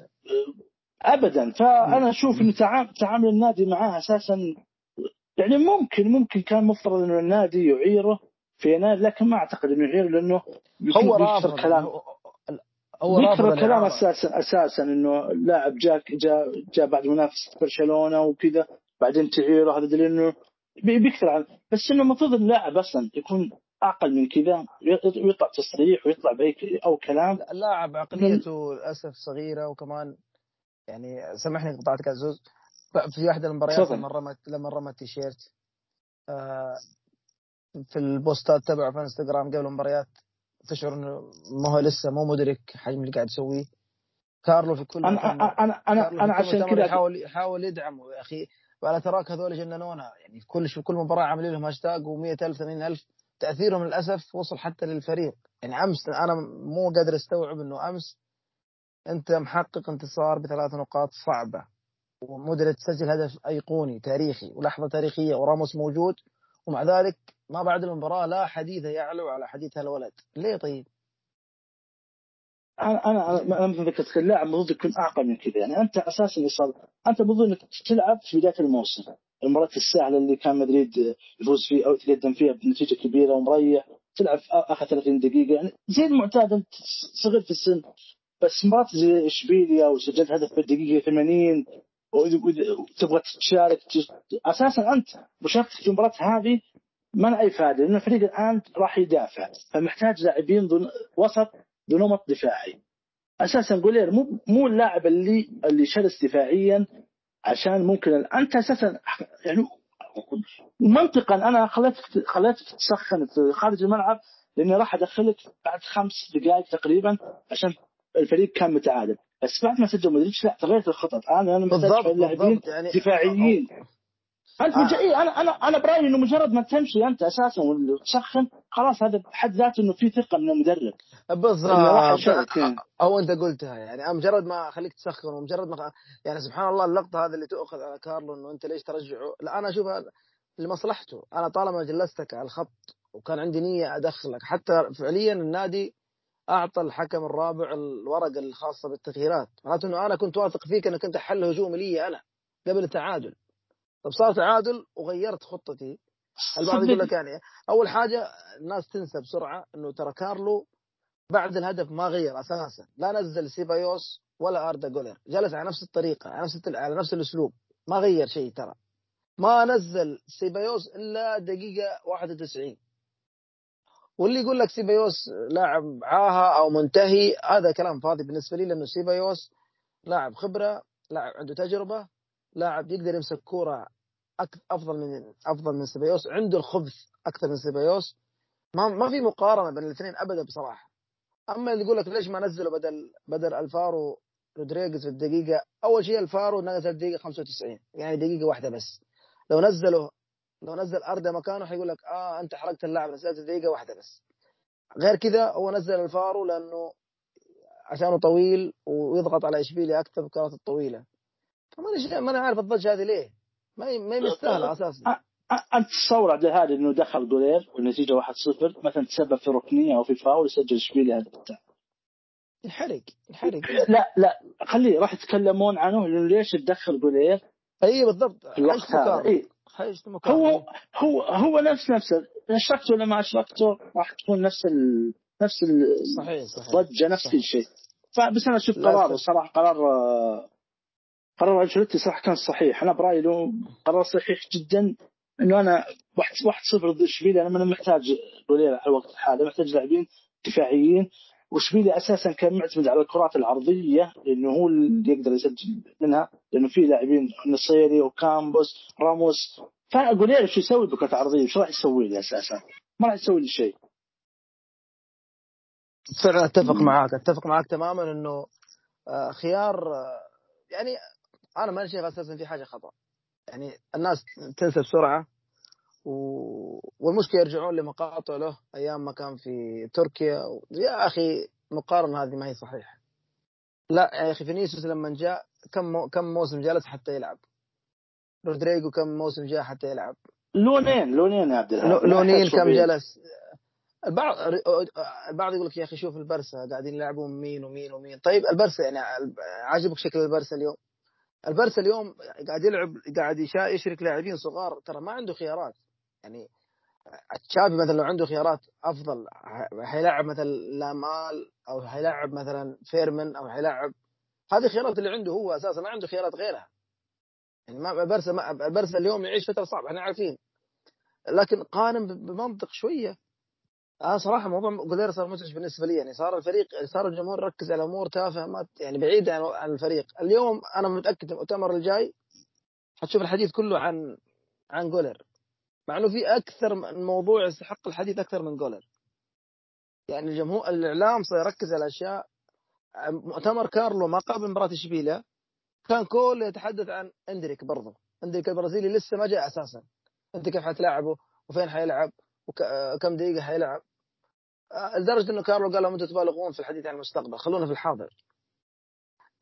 ابدا. فأنا أشوف ان تعامل النادي معاه أساسا يعني ممكن ممكن كان مفترض إنه النادي يعيره. في يناير لكن ما أعتقد انه يعير لأنه هو رافض كلام هو رافض كلام أساسا أساسا إنه لاعب جاء جاء جاء بعد منافسة برشلونة وكذا بعدين تعيره هذا دليل إنه بيكثر عن بس إنه المفروض اللاعب أصلا يكون أقل من كذا ويطلع تصريح ويطلع بأي أو كلام. اللاعب عقليته للأسف صغيرة وكمان يعني سامحني قطعتك عزوز في احد المباريات لما رمت لما رمت تيشيرت آه في ال posts تبعه في انستغرام قبل المباريات تشعر إنه ما هو لسه مو مدرك حجم اللي قاعد يسويه. كارلو في كل أنا أنا أنا أنا عشان كذا يحاول يحاول يدعمه يا أخي. ولا تراك هذول جننونا يعني كل في كل مباراة عاملين لهم هاشتاج و100000 80000 تأثيرهم للأسف وصل حتى للفريق. يعني أمس أنا مو قادر أستوعب إنه أمس أنت محقق انتصار بثلاث نقاط صعبة. ومدري تسجل هدف أيقوني تاريخي ولحظة تاريخية وراموس موجود. ومع ذلك ما بعد المباراة لا حديث يعلو على حديث هالولد. ليه طيب؟ أنا أنا أنا مثل ذكرت اللاعب المفروض يكون أعقل من كذا. يعني أنت أساسا اصابه أنت المفروض إنك تلعب في بداية الموسم. المباراة السهله اللي كان مدريد يفوز فيه أو يتقدم فيها بنتيجة كبيرة ومريح. تلعب آخر 30 دقيقة. يعني زي المعتاد أنت صغير في السن. بس مباراة زي إشبيليا وسجلت هدف في الدقيقه 80 وتبغى تشارك أساسا أنت مشاركتك في المباراه هذه ما أي فائدة لأن الفريق الآن راح يدافع فمحتاج لاعبين وسط بنمط دفاعي. أساسا جولير مو مو اللاعب اللي اللي شرس دفاعيا عشان ممكن أنت أساسا يعني منطقا أنا خليتك خليتك تسخن خارج الملعب لأني راح أدخلك بعد خمس دقائق تقريبا عشان الفريق كان متعادل. بس بعد ما سجل مودريتش لا تغيرت الخطط. أنا أنا محتاج لاعبين يعني دفاعيين. انت آه. مج... إيه أنا أنا أنا برأيي إنه مجرد ما تمشي أنت أساسا وتسخن خلاص هذا بحد ذاته إنه في ثقة من المدرب بالضبط. أو أنت قلتها يعني مجرد ما أخليك تسخن ومجرد ما يعني سبحان الله اللقطة هذه اللي تؤخذ على كارلو إنه أنت ليش ترجعه؟ لا أنا اشوفها لمصلحته. أنا طالما جلستك على الخط وكان عندي نية أدخلك حتى فعليا النادي أعطى الحكم الرابع الورقه الخاصة بالتغييرات. معناته إنه أنا كنت واثق فيك إنك أنت حل هجومي لي أنا قبل التعادل طب صار تعادل وغيرت خطتي. البعض يقول لك يعني أول حاجة الناس تنسى بسرعة إنه ترى كارلو بعد الهدف ما غير أساسا. لا نزل سيبايوس ولا أردا جولر. جلس على نفس الطريقة على نفس على نفس الأسلوب. ما غير شيء ترى. ما نزل سيبايوس إلا دقيقة 91 واللي يقول لك سيبايوس لاعب عاهة أو منتهي هذا كلام فاضي بالنسبة لي لأنه سيبايوس لاعب خبرة لاعب عنده تجربة لاعب يقدر يمسك كورة أفضل من أفضل من سيبايوس عنده الخبث أكثر من سيبايوس. ما ما في مقارنة بين الاثنين ابدا بصراحة. أما اللي يقول لك ليش ما نزله بدل بدل ألفارو رودريغز في الدقيقة أول شيء ألفارو نزل الدقيقه 95 يعني دقيقة واحدة بس. لو نزله لو نزل اردا مكانه حيقول لك آه أنت حرقت اللاعب نزلت دقيقة واحدة بس. غير كذا هو نزل الفارو لأنه عشانه طويل ويضغط على إشبيليا أكثر بالكرات الطويلة. فما ما أنا عارف الضجة هذه ليه. ما ما مستاهلة أساسا. أنت تصور عبد الهادي إنه دخل جولير والنتيجة 1-0 مثلا تسبب في ركنية أو في فاول يسجل إشبيليا هدف الثاني انحرق انحرق لا لا خليه راح يتكلمون عنه ليش تدخل جولير اي بالضبط. في الوقت هذا إيه. هو هو هو نفس نفسه اشركته ولا ما اشركته راح تكون نفس ال... نفس الضجه نفس كل شيء فبس أنا أشوف قرار الصراحه قرار قرار أنشيلوتي صراحة كان صحيح. أنا برأيي له قرار صحيح جدا إنه أنا واحد واحد صفر ضد إشبيليا أنا محتاج جولير على الوقت الحالي. محتاج لاعبين دفاعيين. واشبيليا أساسا كان معتمد على الكرات العرضية لأنه هو اللي يقدر يسجل منها لأنه في لاعبين نصيري وكامبوس راموس فأقول شو يسوي بكرة عرضية وش راح يسوي لي أساسا؟ ما راح يسوي لي شيء. فعلا أتفق معاك أتفق معاك تماما إنه آه، خيار آه، يعني أنا ما شايف أساسا في حاجة خطأ يعني الناس تنسى بسرعة. والمشكلة يرجعون لمقاطع له أيام ما كان في تركيا. يا أخي المقارنه هذه ما هي صحيحة. لا يا أخي فينيسيوس لما جاء كم مو... كم موسم جلس حتى يلعب. رودريجو كم موسم جاء حتى يلعب. لونين لونين يا عبد لونين كم جلس. البعض البعض يقول لك يا أخي شوف البرسا قاعدين يلعبون مين ومين ومين. طيب البرسا يعني عاجبك شكل البرسا اليوم؟ البرسا اليوم قاعد يلعب قاعد يشرك لاعبين صغار. ترى ما عنده خيارات. يعني تشافي مثلا لو عنده خيارات أفضل حيلعب مثلا لامال أو حيلعب مثلا فيرمن أو حيلعب هذه الخيارات اللي عنده هو أساسا ما عنده خيارات غيرها. يعني ما البرسا ما البرسا اليوم يعيش فترة صعبة إحنا عارفين. لكن قارن بمنطق شوية. أنا صراحة موضوع جولير صار مزعج بالنسبة لي يعني صار الفريق صار الجمهور يركز على أمور تافهة ما يعني بعيده عن الفريق. اليوم أنا متأكد المؤتمر الجاي حتشوف الحديث كله عن عن جولر مع إنه في أكثر من موضوع يستحق الحديث أكثر من جولر. يعني الجمهور الإعلام سيركز على أشياء. مؤتمر كارلو ما قبل مباراه اشبيليا كان كله يتحدث عن إندريك برضه إندريك البرازيلي لسه ما جاء أساسا. أنت كيف حتلاعبه وفين حيلعب؟ وكم دقيقة حيلعب؟ لدرجة إنه كارلو قال لهم أنتم تبالغون في الحديث عن المستقبل. خلونا في الحاضر.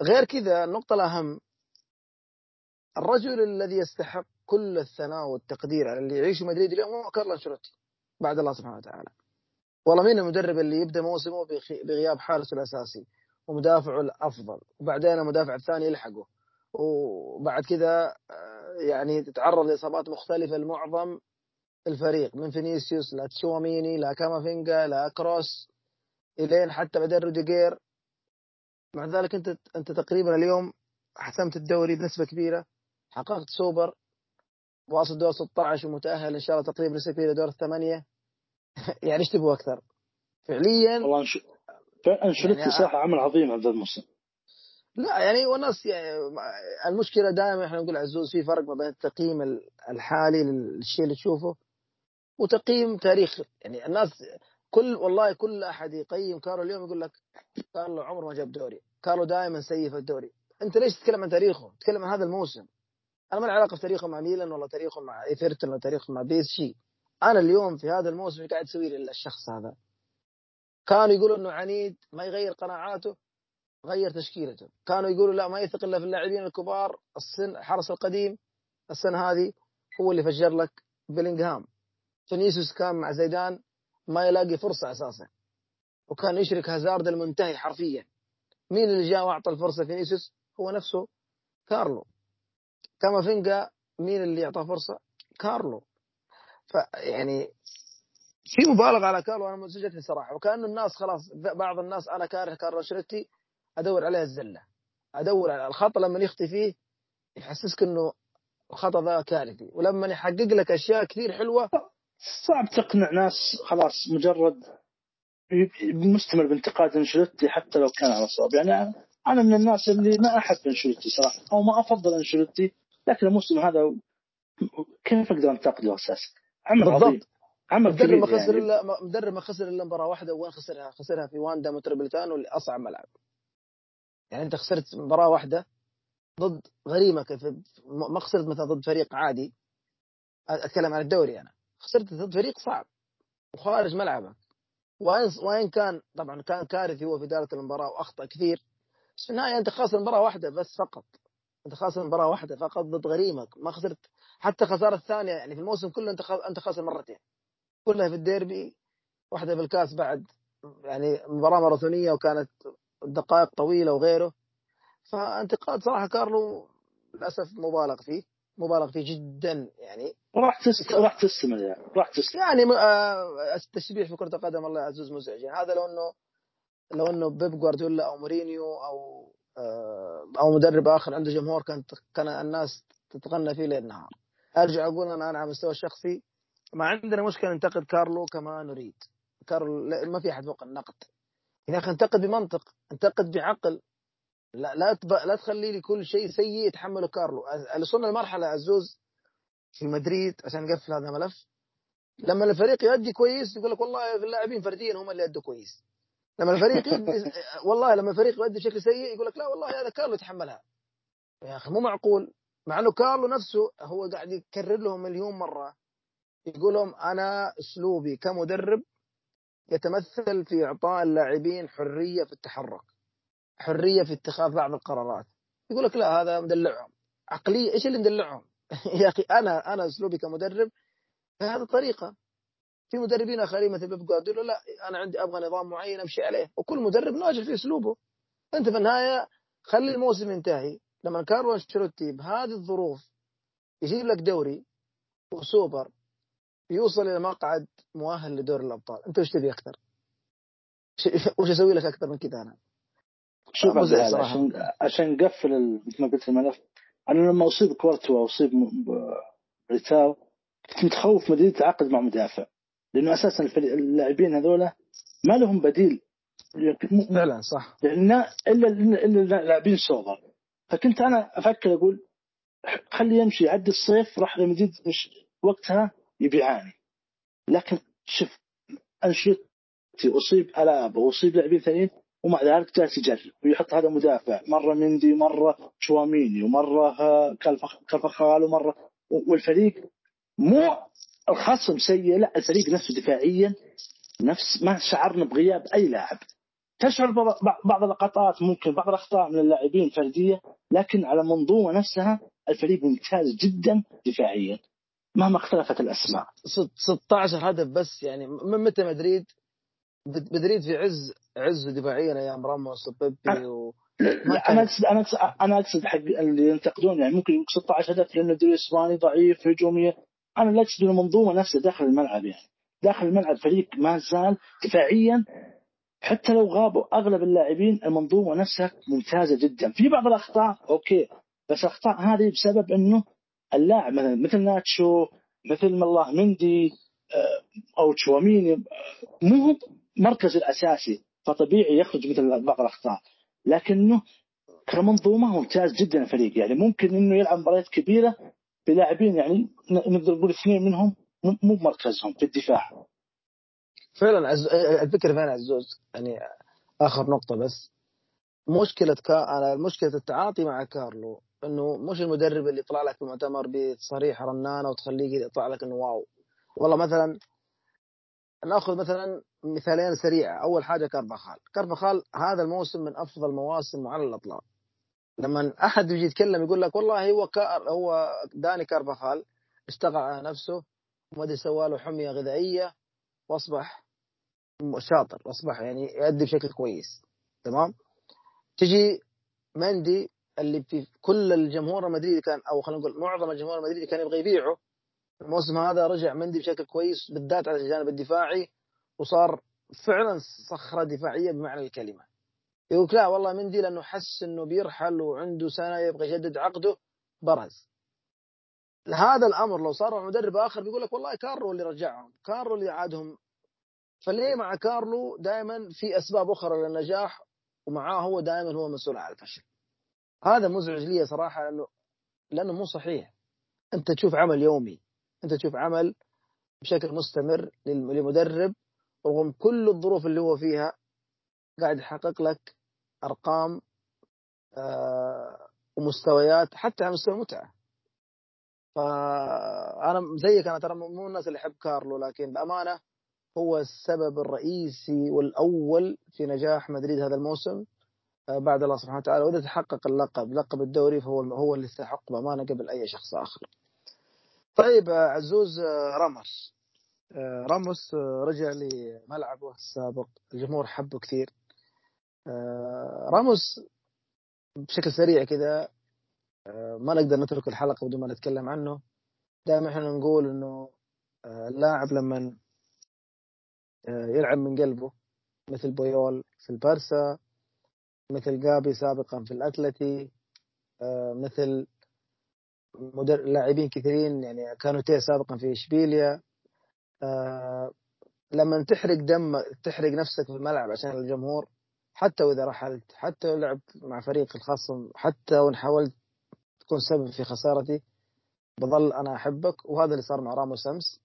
غير كذا النقطة الأهم. الرجل الذي يستحق كل الثناء والتقدير على اللي يعيشه مدريد اليوم هو كارلو أنشيلوتي بعد الله سبحانه وتعالى. والله مين المدرب اللي يبدأ موسمه بغياب حارسه الأساسي ومدافعه الأفضل وبعدين المدافع الثاني يلحقه وبعد كذا آه، يعني تتعرض لإصابات مختلفة لمعظم الفريق من فينيسيوس لا تشواميني لا كامافينجا لا كروس إلين حتى بعدين روديجير. مع ذلك أنت أنت تقريبا اليوم حسمت الدوري بنسبة كبيرة حققت سوبر واصل دور 16 ومتأهل إن شاء الله تقريبا بنسبه كبيره دور الثمانية. يعني إيش تبغى أكثر؟ فعليا والله انشلوتي يعني صراحة عمل عظيم هذا الموسم لا يعني والناس يعني المشكلة دائما إحنا نقول عزوز في فرق ما بين التقييم الحالي للشيء اللي تشوفه وتقييم تاريخ. يعني الناس كل والله كل أحد يقيم كارلو اليوم يقول لك كارلو عمره ما جاب دوري كارلو دائما سيء في الدوري. أنت ليش تتكلم عن تاريخه؟ تتكلم عن هذا الموسم. أنا ما علاقة في تاريخه مع ميلان ولا تاريخه مع إيفرتون ولا تاريخه مع بي إس جي. أنا اليوم في هذا الموسم إيش قاعد يسوي لي الشخص هذا. كانوا يقولوا إنه عنيد ما يغير قناعاته غير تشكيلته. كانوا يقولوا لا ما يثق إلا في اللاعبين الكبار. السن الحرس القديم السنة هذه هو اللي فجر لك بيلينغهام. فينيسيوس كان مع زيدان ما يلاقي فرصة أساسا. وكان يشرك هازارد المنتهي حرفيا. مين اللي جاء وأعطى الفرصة فينيسيوس هو نفسه كارلو. كامافينجا مين اللي أعطاه فرصة؟ كارلو. فيعني في مبالغة على كارلو أنا منسجتني صراحة. وكانه الناس خلاص بعض الناس أنا كاره كارلو انشلوتي أدور عليها الزلة. أدور على الخطا لما يخطي فيه يحسسك إنه الخطأ ذا كارثي. ولما يحقق لك أشياء كثير حلوة. صعب تقنع ناس خلاص مجرد مستمر بانتقاد انشلوتي حتى لو كان على صواب. يعني أنا من الناس اللي ما أحب انشلوتي صراحة أو ما أفضل انشلوتي لكن الموسم هذا كيف أقدر انتقده أساسا؟ عمل عظيم عمل مدرب ما خسر يعني. الا مدرب ما خسر إلا مباراة واحدة وين خسرها؟ خسرها في واندا متروبوليتانو اللي اصعب ملعب. يعني أنت خسرت مباراة واحدة ضد غريمة كيف ما خسرت مثلا ضد فريق عادي أتكلم عن الدوري أنا خسرت ضد فريق صعب وخارج ملعبك وين وين كان طبعا كان كارثي هو في إدارة المباراة وأخطأ كثير في النهاية أنت خاسر مباراه واحدة بس فقط. أنت خاسر مباراه واحدة فقط ضد غريمك. ما خسرت. حتى خسارة الثانية يعني في الموسم كله أنت أنت خاسر مرتين كلها في الديربي واحدة في الكاس بعد يعني مباراة ماراثونية وكانت دقائق طويلة وغيره. فانتقاد صراحة كارلو للأسف مبالغ فيه. مبالغ فيه جدا يعني. راح تست... راح تستمر يعني. راح تستمر. يعني آه، التشبيه في كرة القدم الله يعزز مزعج يعني هذا لو إنه لو إنه بيب جوارديولا أو مورينيو أو آه، أو مدرب آخر عنده جمهور كانت كان الناس تتغنى فيه ليل نهار أرجع أقول أنا أنا على المستوى الشخصي ما عندنا مشكلة ننتقد كارلو كما نريد. كارلو ما في أحد فوق النقد. يا أخي انتقد بمنطق انتقد بعقل. لا لا تب... لا تخلي لي كل شيء سيء يتحمله كارلو. وصلنا لمرحلة عزوز في مدريد عشان نقفل هذا الملف لما الفريق يؤدي كويس يقول لك والله اللاعبين فرديا هم اللي أدوا كويس. لما الفريق يدي والله لما الفريق يؤدي بشكل سيء يقول لك لا والله هذا كارلو يتحملها. يا أخي مو معقول. مع إنه كارلو نفسه هو قاعد يكرر لهم مليون مرة. يقول لهم أنا أسلوبي كمدرب يتمثل في إعطاء اللاعبين حرية في التحرك حرية في اتخاذ بعض القرارات. يقول لك لا هذا مدلعهم. عقلية إيش اللي مدلعهم؟ يا أخي أنا أنا أسلوبي كمدرب بهذه الطريقة. في مدربين آخرين مثل بيب جوارديولا لا أنا عندي أبغى نظام معين أمشي عليه. وكل مدرب ناجح في أسلوبه. أنت في النهاية خلي الموسم ينتهي. لما كارلو أنشيلوتي بهذه الظروف يجيب لك دوري وسوبر يوصل إلى مقعد مؤهل لدور الأبطال. أنت وش تبي أكثر؟ وش أسوي لك أكثر من كذا أنا؟ شوف عشان عشان نقفل مثل ما قلت الملف أنا لما أصيب كورتوا أو أصيب ميليتاو كنت متخوف مدريد يتعاقد مع مدافع. لأنه أساسا اللاعبين هذولا ما لهم بديل. فعلا صح. الا إلا لاعبين سوبر فكنت أنا أفكر أقول خليه يمشي يعدي الصيف راح لمدريد مش وقتها يبيعاني. لكن شوف أنشيلوتي أصيب الابا وأصيب لاعبين ثانيين ومع ذلك جالس يجرب ويحط هذا مدافع. مرة مندي مرة شواميني ومرة كالفخال ومرة والفريق مو الخصم سيء لا الفريق نفسه دفاعيا نفس ما شعرنا بغياب اي لاعب. تشعر بعض اللقطات ممكن بعض الأخطاء من اللاعبين فردية لكن على المنظومه نفسها الفريق ممتاز جدا دفاعيا مهما اختلفت الأسماء. 16 هدف بس يعني من متى مدريد؟ مدريد في عز عز دفاعيا أيام راموس وبيبي و... لا أنا اقصد أنا اقصد أنا أقصد حق اللي ينتقدون يعني ممكن 16 هدف لأن الدوري الاسباني ضعيف هجوميا أنا لا اقصد المنظومة نفسها داخل الملعب يعني. داخل الملعب فريق ما زال دفاعيا حتى لو غابوا أغلب اللاعبين المنظومة نفسها ممتازة جدا. في بعض الأخطاء أوكي بس الأخطاء هذه بسبب إنه اللاعب مثلا مثل ناتشو مثل ما الله مندي آه، أو تشواميني آه، مو مركز الأساسي فطبيعي يخرج مثل بعض الأخطاء. لكنه كمنظومة ممتاز جدا الفريق يعني. ممكن إنه يلعب مباريات كبيرة بلاعبين يعني نقدر نقول اثنين منهم مو بمركزهم في الدفاع. فعلا عز... الفكرة فين عزوز يعني آخر نقطة بس. مشكلة كا... مشكلة التعاطي مع كارلو إنه مش المدرب اللي يطلع لك في المؤتمر بتصريح رنانة وتخليه يطلع لك إنه واو. والله مثلا نأخذ مثلا مثالين سريعه أول حاجة كارفاخال. كارفاخال هذا الموسم من أفضل مواسم على الأطلاق. لما أحد يجي يتكلم يقول لك والله هو كار هو داني كارفاخال اشتغل على نفسه وما أدري سوى له حمية غذائية وأصبح شاطر وأصبح يعني يؤدي بشكل كويس. تمام؟ تجي مندي اللي في كل الجمهور المدريدي كان أو خلينا نقول معظم الجمهور المدريدي كان يبغى يبيعه الموسم هذا رجع مندي بشكل كويس بالذات على الجانب الدفاعي وصار فعلا صخرة دفاعية بمعنى الكلمة. يقول لا والله مندي لأنه حس إنه بيرحل وعنده سنة يبغى يجدد عقده برز. هذا الأمر لو صار مدرب آخر بيقول لك والله كارلو اللي رجعهم كارلو اللي عادهم. فليه مع كارلو دائما في أسباب أخرى للنجاح ومعاه هو دائما هو مسؤول عن الفشل. هذا مزعج لي صراحة لأنه لأنه مو صحيح. أنت تشوف عمل يومي أنت تشوف عمل بشكل مستمر لمدرب رغم كل الظروف اللي هو فيها. قاعد يحقق لك أرقام آه ومستويات حتى على مستوى المتعة. فأنا زيك أنا ترى مو الناس اللي يحب كارلو لكن بأمانة هو السبب الرئيسي والأول في نجاح مدريد هذا الموسم آه، بعد الله سبحانه وتعالى. وإذا تحقق اللقب لقب الدوري فهو هو اللي يستحق بأمانة قبل أي شخص آخر. طيب آه، عزوز آه، راموس. راموس رجع لملعبه السابق. الجمهور حبه كثير. راموس بشكل سريع كذا ما نقدر نترك الحلقة بدون ما نتكلم عنه. دائما إحنا نقول إنه اللاعب لما يلعب من قلبه مثل بويول في البارسا مثل جابي سابقا في الأتلتي آه، مثل مدر... لاعبين كثيرين يعني كانوا تيه سابقا في إشبيليا. آه، لما تحرق دم تحرق نفسك في الملعب عشان الجمهور حتى وإذا رحلت حتى لو لعبت مع فريق الخصم حتى وإن حاولت تكون سبب في خسارتي بظل أنا أحبك. وهذا اللي صار مع راموس أمس.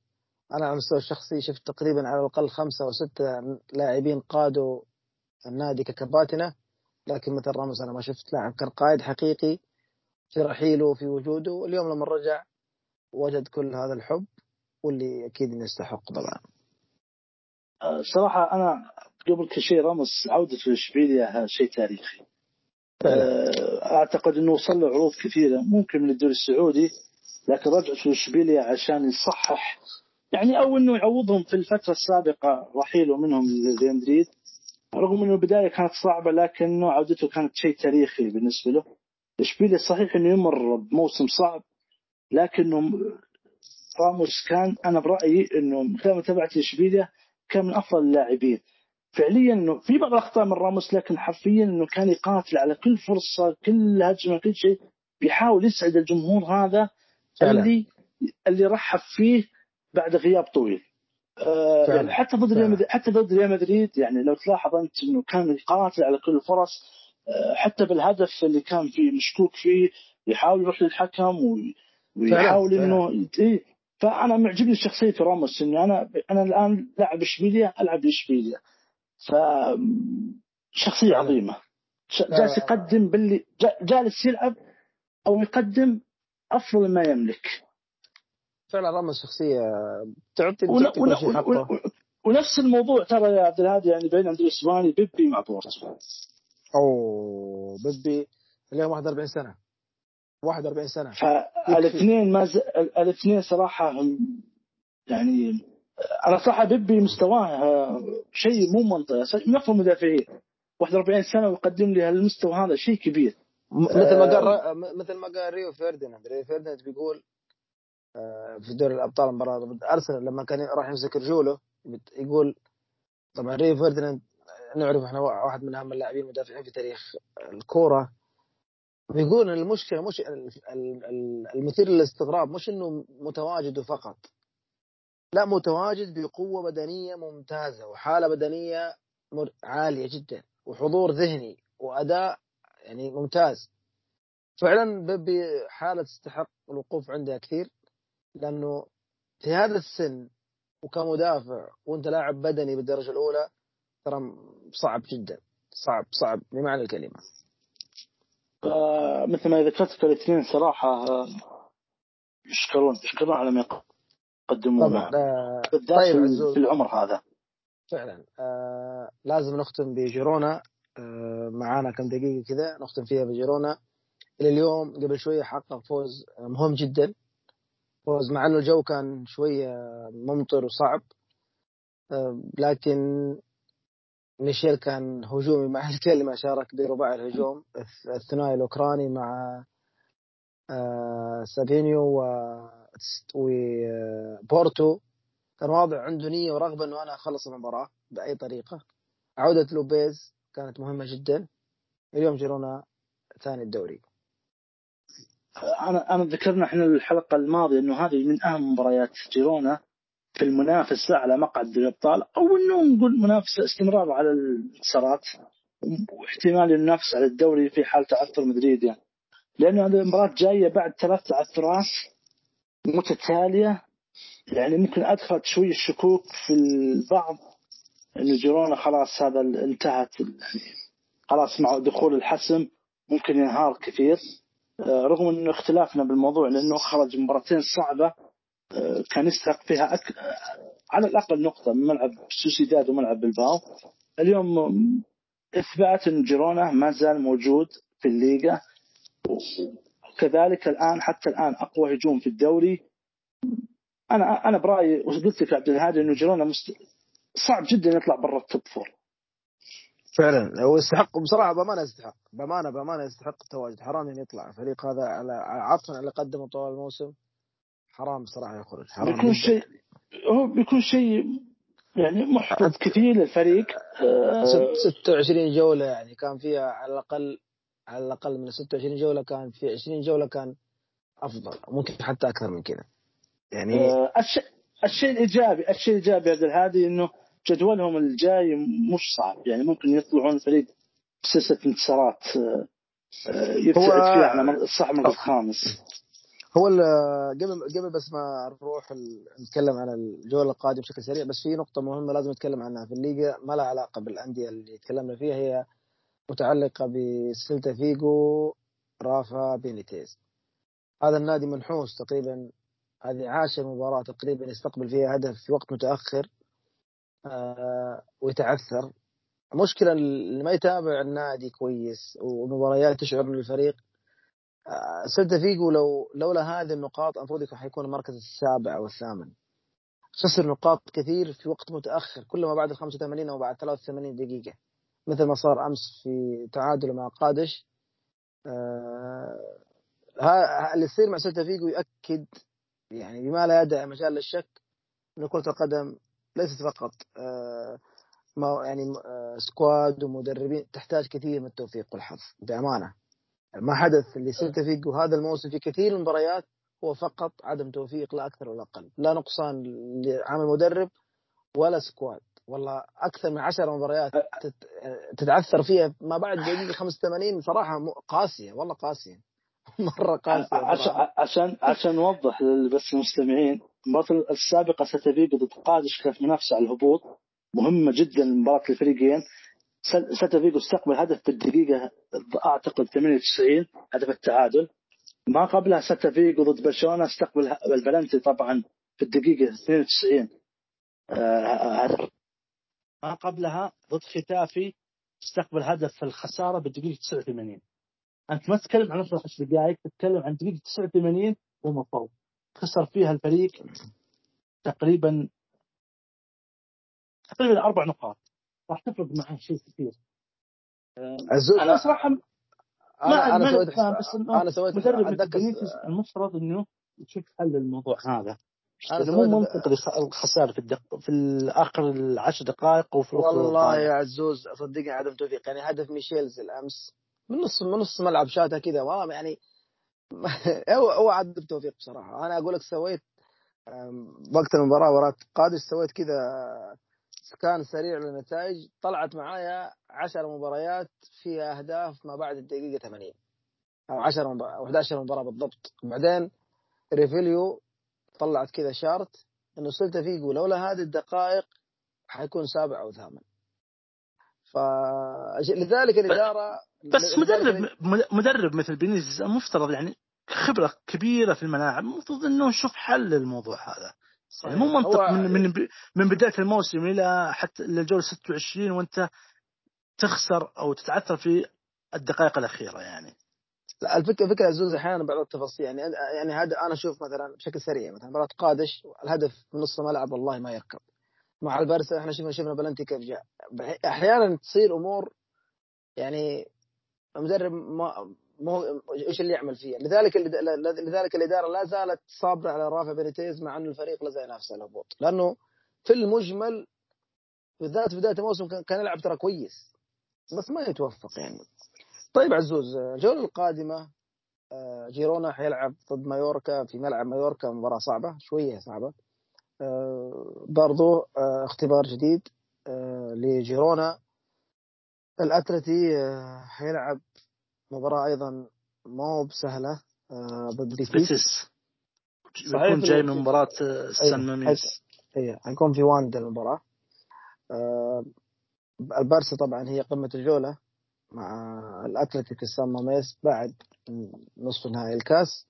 أنا على المستوى الشخصي شفت تقريبا على الأقل خمسة أو ستة لاعبين قادوا النادي ككباتنة. لكن مثل راموس أنا ما شفت لاعب كان قائد حقيقي في رحيله وفي وجوده. اليوم لما رجع وجد كل هذا الحب واللي أكيد يستحق طبعا صراحة أنا قبل كل شيء راموس عودته لإشبيليا شيء تاريخي. آه، أعتقد أنه وصل له عروض كثيرة ممكن من الدوري السعودي لكن رجعته لإشبيليا عشان يصحح. يعني أو أنه يعوضهم في الفترة السابقة رحيله منهم لريال مدريد رغم إنه البداية كانت صعبة لكنه عودته كانت شيء تاريخي بالنسبة له. اشبيليا صحيح إنه يمر بموسم صعب لكنه راموس كان أنا برأيي إنه من خلال متابعه اشبيليا كان من أفضل اللاعبين. فعليا إنه في بعض الأخطاء من راموس لكن حرفيا إنه كان يقاتل على كل فرصة كل هجمة كل شيء بيحاول يسعد الجمهور هذا فعلا. اللي اللي رحب فيه بعد غياب طويل. آه، يعني حتى ضد ريال مدريد حتى ضد ريال مدريد يعني لو تلاحظ أنت إنه كان يقاتل على كل الفرص آه، حتى بالهدف اللي كان فيه مشكوك فيه يحاول يروح للحكم ويحاول إنه إيه. فأنا معجبني شخصية راموس اني أنا أنا الآن لاعب اشبيليا ألعب اشبيليا ف شخصية عظيمة. جالس يقدم باللي جالس يلعب أو يقدم أفضل ما يملك. فعلا راموس شخصية. تعطي ون... ون... ون... ونفس الموضوع ترى يا عبد الهادي يعني بين عند الاسباني بيبي مع بورتو. أوه بيبي اليوم 41 سنة. 41 سنة. فالاثنين ما ز... الاثنين صراحة يعني أنا صراحة بيبي مستواه شيء مو منطقي. من افضل المدافعين. 41 سنة ويقدم لي هالمستوى هذا شيء كبير. مثل ما قال آه. مثل ما قال ريو فيرديناند. ريو فيرديناند بيقول آه، في دوري الأبطال المباراة ضد أرسنال لما كان راح يمسك رجوله يقول طبعا ريو فيرديناند نعرف إحنا واحد من أهم اللاعبين المدافعين في تاريخ الكورة. بيقول المشكلة مش المثير للاستغراب مش إنه متواجد فقط. لا متواجد بقوة بدنية ممتازة وحالة بدنية عالية جدا وحضور ذهني وأداء يعني ممتاز. فعلا بيبي حاله تستحق الوقوف عندها كثير لأنه في هذا السن وكمدافع وأنت لاعب بدني بالدرجة الأولى ترى صعب جدا صعب صعب بمعنى الكلمة. آه مثل ما ذكرت الاثنين صراحة آه، يشكرون يشكرون على ما يقدمونه آه بالذات طيب في- العمر هذا. فعلا آه لازم نختم بجيرونا آه معانا كم دقيقة كذا نختم فيها بجيرونا. إلى اليوم قبل شوية حقق فوز آه، مهم جدا. فوز مع إنه الجو كان شوية ممطر وصعب آه لكن ميشيل كان هجومي مع الكلمة شارك برباع الهجوم الث- الثنائي الأوكراني مع آه سابينيو و- وبورتو كان واضح عنده نية ورغبة إنه أنا أخلص المباراة بأي طريقة. عودة لوبيز كانت مهمة جدا. اليوم جيرونا ثاني الدوري. أنا أنا ذكرنا إحنا الحلقة الماضية إنه هذه من أهم مباريات جيرونا في المنافسه على مقعد الأبطال أو إنه نقول منافسه استمرار على الانتصارات واحتمال ينافس على الدوري في حال تعثر مدريد يعني. لأن هذه المباراة جاية بعد ثلاث تعثرات متتالية. يعني ممكن ادخلت شوي الشكوك في البعض إنه جيرونا خلاص هذا انتهت يعني خلاص مع دخول الحسم ممكن ينهار كثير. آه، رغم إنه اختلافنا بالموضوع لأنه خرج مباراتين صعبة آه، كان يستحق فيها أك... آه، على الأقل نقطة من ملعب سوسيداد وملعب بلباو. اليوم إثبات ان جيرونا ما زال موجود في الليغا. وكذلك الآن حتى الآن أقوى هجوم في الدوري. أنا أنا برأيي وقلت لك عبد الهادي إنه جيرونا مست... صعب جدا يطلع برا ال top four. فعلا. هو يستحق بصراحة بأمانة يستحق. بأمانة بأمانة يستحق التواجد. حرام انه يطلع. الفريق هذا على على اللي قدمه طوال الموسم. حرام بصراحة يخرج. حرام بيكون. شيء هو بيكون شيء يعني محبط كثير للفريق. آه، ست- 26 جولة يعني كان فيها على الأقل على الأقل من 26 جولة كان في 20 جولة كان أفضل ممكن حتى أكثر من كذا. يعني آه، الشيء الشيء الايجابي الشيء الإيجابي عبد الهادي إنه جدولهم الجاي مش صعب يعني ممكن يطلعون فريق بسلسلة انتصارات آه، آه، يبتعد فيها على صح المركز الخامس. هو قبل قبل بس ما نروح نتكلم عن الجولة القادمة بشكل سريع بس في نقطة مهمة لازم نتكلم عنها في الليغا ما لها علاقة بالأندية اللي تكلمنا فيها هي متعلقة بسيلتا فيجو رافا بينيتيز. هذا النادي منحوس تقريبا هذه عاشر مباراة تقريبا يستقبل فيها هدف في وقت متأخر آه ويتعثر. مشكلة اللي ما يتابع النادي كويس ومباريات تشعر ان الفريق آه سيلتا فيجو لو لولا هذه النقاط المفروض يكون حيكون المركز السابع أو الثامن. خسر نقاط كثير في وقت متأخر كل ما بعد ال 85 أو بعد 83 دقيقة. مثل ما صار أمس في تعادله مع قادش. آه ها- اللي يصير مع سيلتا فيجو يؤكد يعني بما لا يدع مجال للشك ان كرة القدم ليست فقط آه ما يعني آه squad ومدربين تحتاج كثير من التوفيق والحظ بأمانة. ما حدث اللي سيلتا فيجو هذا الموسم في كثير من المباريات هو فقط عدم توفيق لا أكثر ولا أقل. لا نقصان لعامل مدرب ولا squad والله أكثر من عشر مباريات تت- تتعثر فيها ما بعد دقيقه 85 صراحة قاسية والله قاسية. مرة قاسية عشان. عشان نوضح بس المستمعين المباراة السابقة ستفيق ضد قادش كانت منافسة على الهبوط. مهمة جدا مباراة الفريقين. سيلتا فيجو استقبل هدف في الدقيقة أعتقد 98 هدف التعادل. ما قبلها سيلتا فيجو ضد برشلونة استقبل البلنتي طبعا في الدقيقة 92 آه، هدف ما قبلها ضد ختافي استقبل هدف في الخسارة بالدقيقة 89 أنت ما تتكلم عن 12 دقائق تتكلم عن دقيقة 89 وما فوق. خسر فيها الفريق تقريبا تقريبا أربع نقاط. راح تفرق معه شيء كثير. عزوز أنا صراحة ما أنا سويت أنا سويت مدرب أتذكر إنه يشوف حل للموضوع هذا. لأنه مو الخ- الخسارة في الدق... في اخر العشر دقائق وفي والله. يا عزوز صدقني عدم توفيق. يعني هدف ميشيلز الأمس. من نص من نص ملعب شاتها كذا. والله يعني هو هو عدم توفيق بصراحة. أنا أقول لك سويت وقت المباراة وراء قادش سويت كذا scan سريع للنتائج. طلعت معايا 10 مباريات فيها أهداف ما بعد الدقيقة 80 أو 10 مباراه أو 11 مباراة بالضبط. بعدين review طلعت كذا chart إنه سيلتا فيجو لولا هذه الدقائق حيكون سابع أو ثامن. فلذلك الإدارة بس مدرب مدرب مثل بينيتيز المفترض يعني خبرة كبيرة في الملاعب المفروض إنه يشوف حل للموضوع هذا. يعني مو منطق من من من بداية الموسم إلى حتى للجولة 26 وأنت تخسر أو تتعثر في الدقائق الأخيرة يعني. لا الفكرة فكره عزوز أحيانا بعض التفاصيل. يعني يعني هذا أنا أشوف مثلا بشكل سريع مثلا مباراه قادش الهدف في نص الملعب والله ما يركب مع البارسا إحنا شفنا شفنا بلنتي كيف جاء. أحيانا تصير أمور يعني المدرب ما مو إيش اللي يعمل فيها. لذلك لذلك الإدارة لا زالت صابرة على رافع بينيتيز مع انه الفريق لا زال ينافس الهبوط. لأنه في المجمل بالذات بداية الموسم كان يلعب ترى كويس بس ما يتوفق يعني. طيب عزوز الجولة القادمة آه، جيرونا حيلعب ضد مايوركا في ملعب مايوركا مباراة صعبة شوية صعبة. آه، برضو آه، اختبار جديد لجيرونا. الأتلتي حيلعب مباراة أيضا ما هو بسهلة ضد بيتس بيكون جاي من مباراة سان ماميس. اي حيكون في واندا المباراة. البارسا طبعا هي قمة الجولة. مع الاتلتيك سان ماميس بعد نصف نهائي الكاس.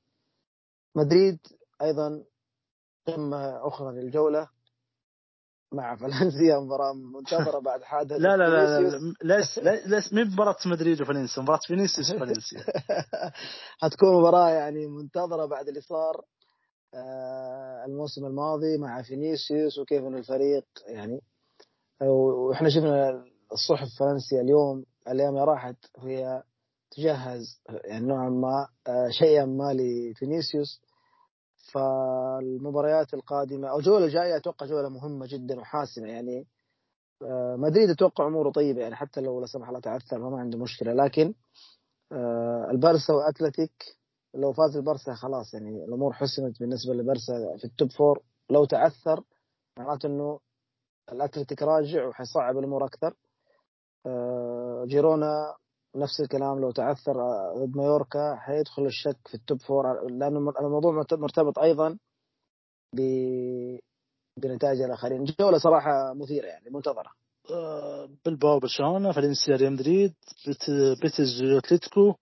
مدريد أيضا قمه أخرى للجولة مع فالنسيا مباراة منتظرة بعد حادثة لا لا لا لا مو مباراة مدريد وفالنسيا مباراة فينيسيوس وفالنسيا حتكون مباراة يعني منتظرة بعد اللي صار آه، الموسم الماضي مع فينيسيوس وكيف إنه الفريق يعني وإحنا شفنا الصحف فرنسية اليوم الأيام راحت هي تجهز يعني نوعا ما آه، شيئا ما لفينيسيوس. فالمباريات القادمة أو الجوله الجاية أتوقع جولة مهمة جدا وحاسمة يعني. آه، مدريد أتوقع أموره طيبة يعني حتى لو لا سمح الله تعثر ما عنده مشكلة. لكن آه، البارسا وأتلتيك لو فاز البارسا خلاص يعني الأمور حسمت بالنسبة للبارسا في ال top four. لو تعثر معناته إنه الأتلتيك راجع وحيصعب الأمور أكثر. آه، جيرونا نفس الكلام لو تعثر ضد مايوركا حيدخل الشك في ال top four لأنه الموضوع مرتبط أيضا ب بنتائج الآخرين. جولة صراحة مثيرة يعني منتظرة. آه، بلباو برشلونة فالنسيا ريال مدريد بيتز اتلتيكو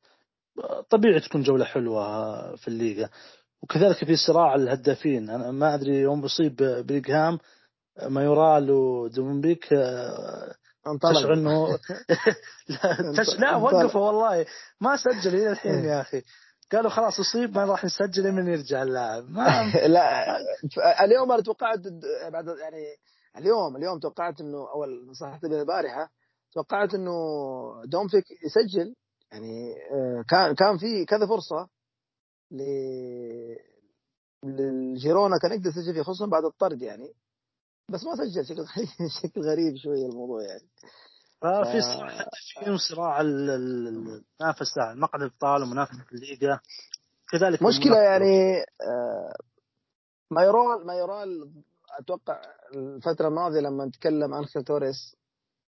طبيعي تكون جولة حلوة في الليغا. وكذلك في صراع الهدافين. أنا ما أدري يوم بصيب بليغهام مايورال ودومبيك تشعر إنه لا, لا وقفوا والله. ما سجل إلى الحين يا أخي. قالوا خلاص اصيب ما راح نسجل من يرجع اللاعب. ما لا اليوم أنا توقعت بعد يعني اليوم اليوم توقعت إنه أول نصحت به البارحة توقعت إنه دومفيك يسجل. يعني آه، كان كان في كذا فرصة ل للجيرونا كان يقدر يسجل في خصوصا بعد الطرد يعني. بس ما سجل شكل شكل غريب شوية الموضوع يعني. ففي صراع في صراع المنافسه مقعد الابطال ومنافسه الليغا. كذلك مشكلة يعني آه، مايورال مايورال أتوقع الفترة الماضية لما نتكلم انخيل توريس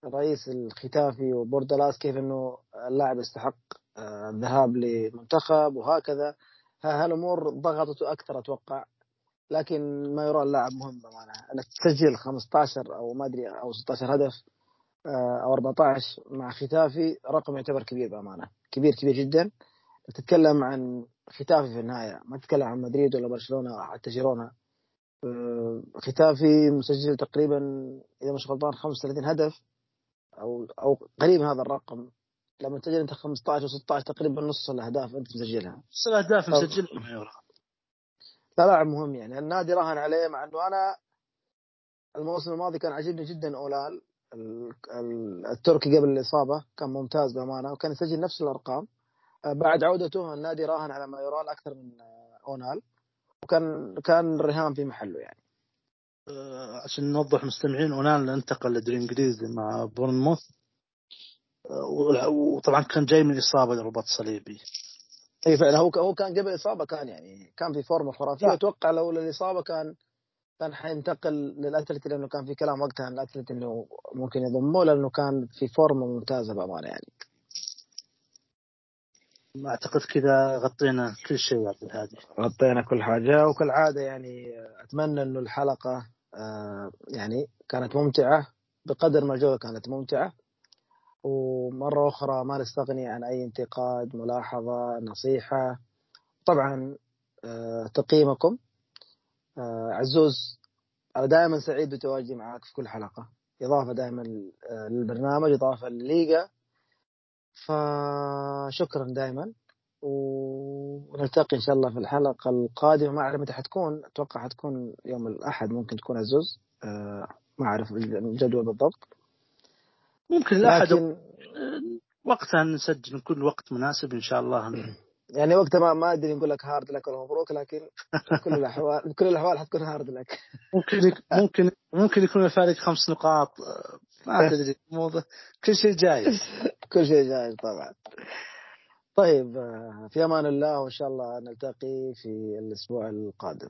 رئيس الختافي وبوردلاس كيف إنه اللاعب يستحق آه، الذهاب لمنتخب وهكذا. هالأمور ضغطته أكثر أتوقع. لكن مايورال اللاعب مهم بامانه إنك تسجل 15 أو ما أدري أو 16 هدف آه، أو 14 مع ختافي رقم يعتبر كبير بامانه كبير كبير جدا. تتكلم عن ختافي في النهاية ما تتكلم عن مدريد ولا برشلونة أو حتى جيرونا. آه، ختافي مسجل تقريبا إذا مش غلطان 35 هدف أو أو قريب هذا الرقم. لما تسجل أنت 15 و 16 تقريبا نص الأهداف أنت مسجلها. نص الأهداف مسجلها لاعب مهم يعني. النادي راهن عليه مع إنه أنا الموسم الماضي كان عجبني جدا أولال. التركي قبل الإصابة كان ممتاز بأمانة وكان يسجل نفس الأرقام. آه، بعد عودته النادي راهن على مايورال أكثر من آه، اونال وكان كان الرهان في محله يعني. آه، عشان نوضح مستمعين اونال انتقل للدوري الانجليزي مع بورنموث. وطبعا كان جاي من إصابة لرباط صليبي. اي فعلا هو هو كان قبل الاصابه كان يعني كان في فورمة خرافية. أتوقع لو الإصابة كان كان حينتقل للأتلتي لأنه كان في كلام وقتها عن الأتلتي إنه ممكن يضموه لأنه كان في فورمة ممتازة بأمانة يعني. أعتقد كذا غطينا كل شيء يا عبد الهادي. غطينا كل حاجة وكالعادة يعني أتمنى إنه الحلقة آه، يعني كانت ممتعة بقدر ما الجوله كانت ممتعة. ومرة أخرى ما نستغني عن أي انتقاد ملاحظة نصيحة. طبعا آه، تقييمكم. آه، عزوز أنا دائما سعيد بتواجدي معك في كل حلقة. إضافة دائما آه، للبرنامج إضافة للليغا. فشكرا دائما. ونلتقي إن شاء الله في الحلقة القادمة. ما أعرف متى حتكون أتوقع حتكون يوم الأحد ممكن تكون عزوز. ما أعرف الجدول بالضبط. ممكن الأحد لكن... وقتها نسجل نكون وقت مناسب إن شاء الله. يعني وقتها ما ما أدري نقول لك hard luck ولا مبروك لكن كل الاحوال كل الأحوال حتكون hard luck. ممكن ممكن ممكن يكون الفارق خمس نقاط. ما تدري كل شيء جايز. كل شيء جايز طبعا. طيب في أمان الله وإن شاء الله نلتقي في الأسبوع القادم.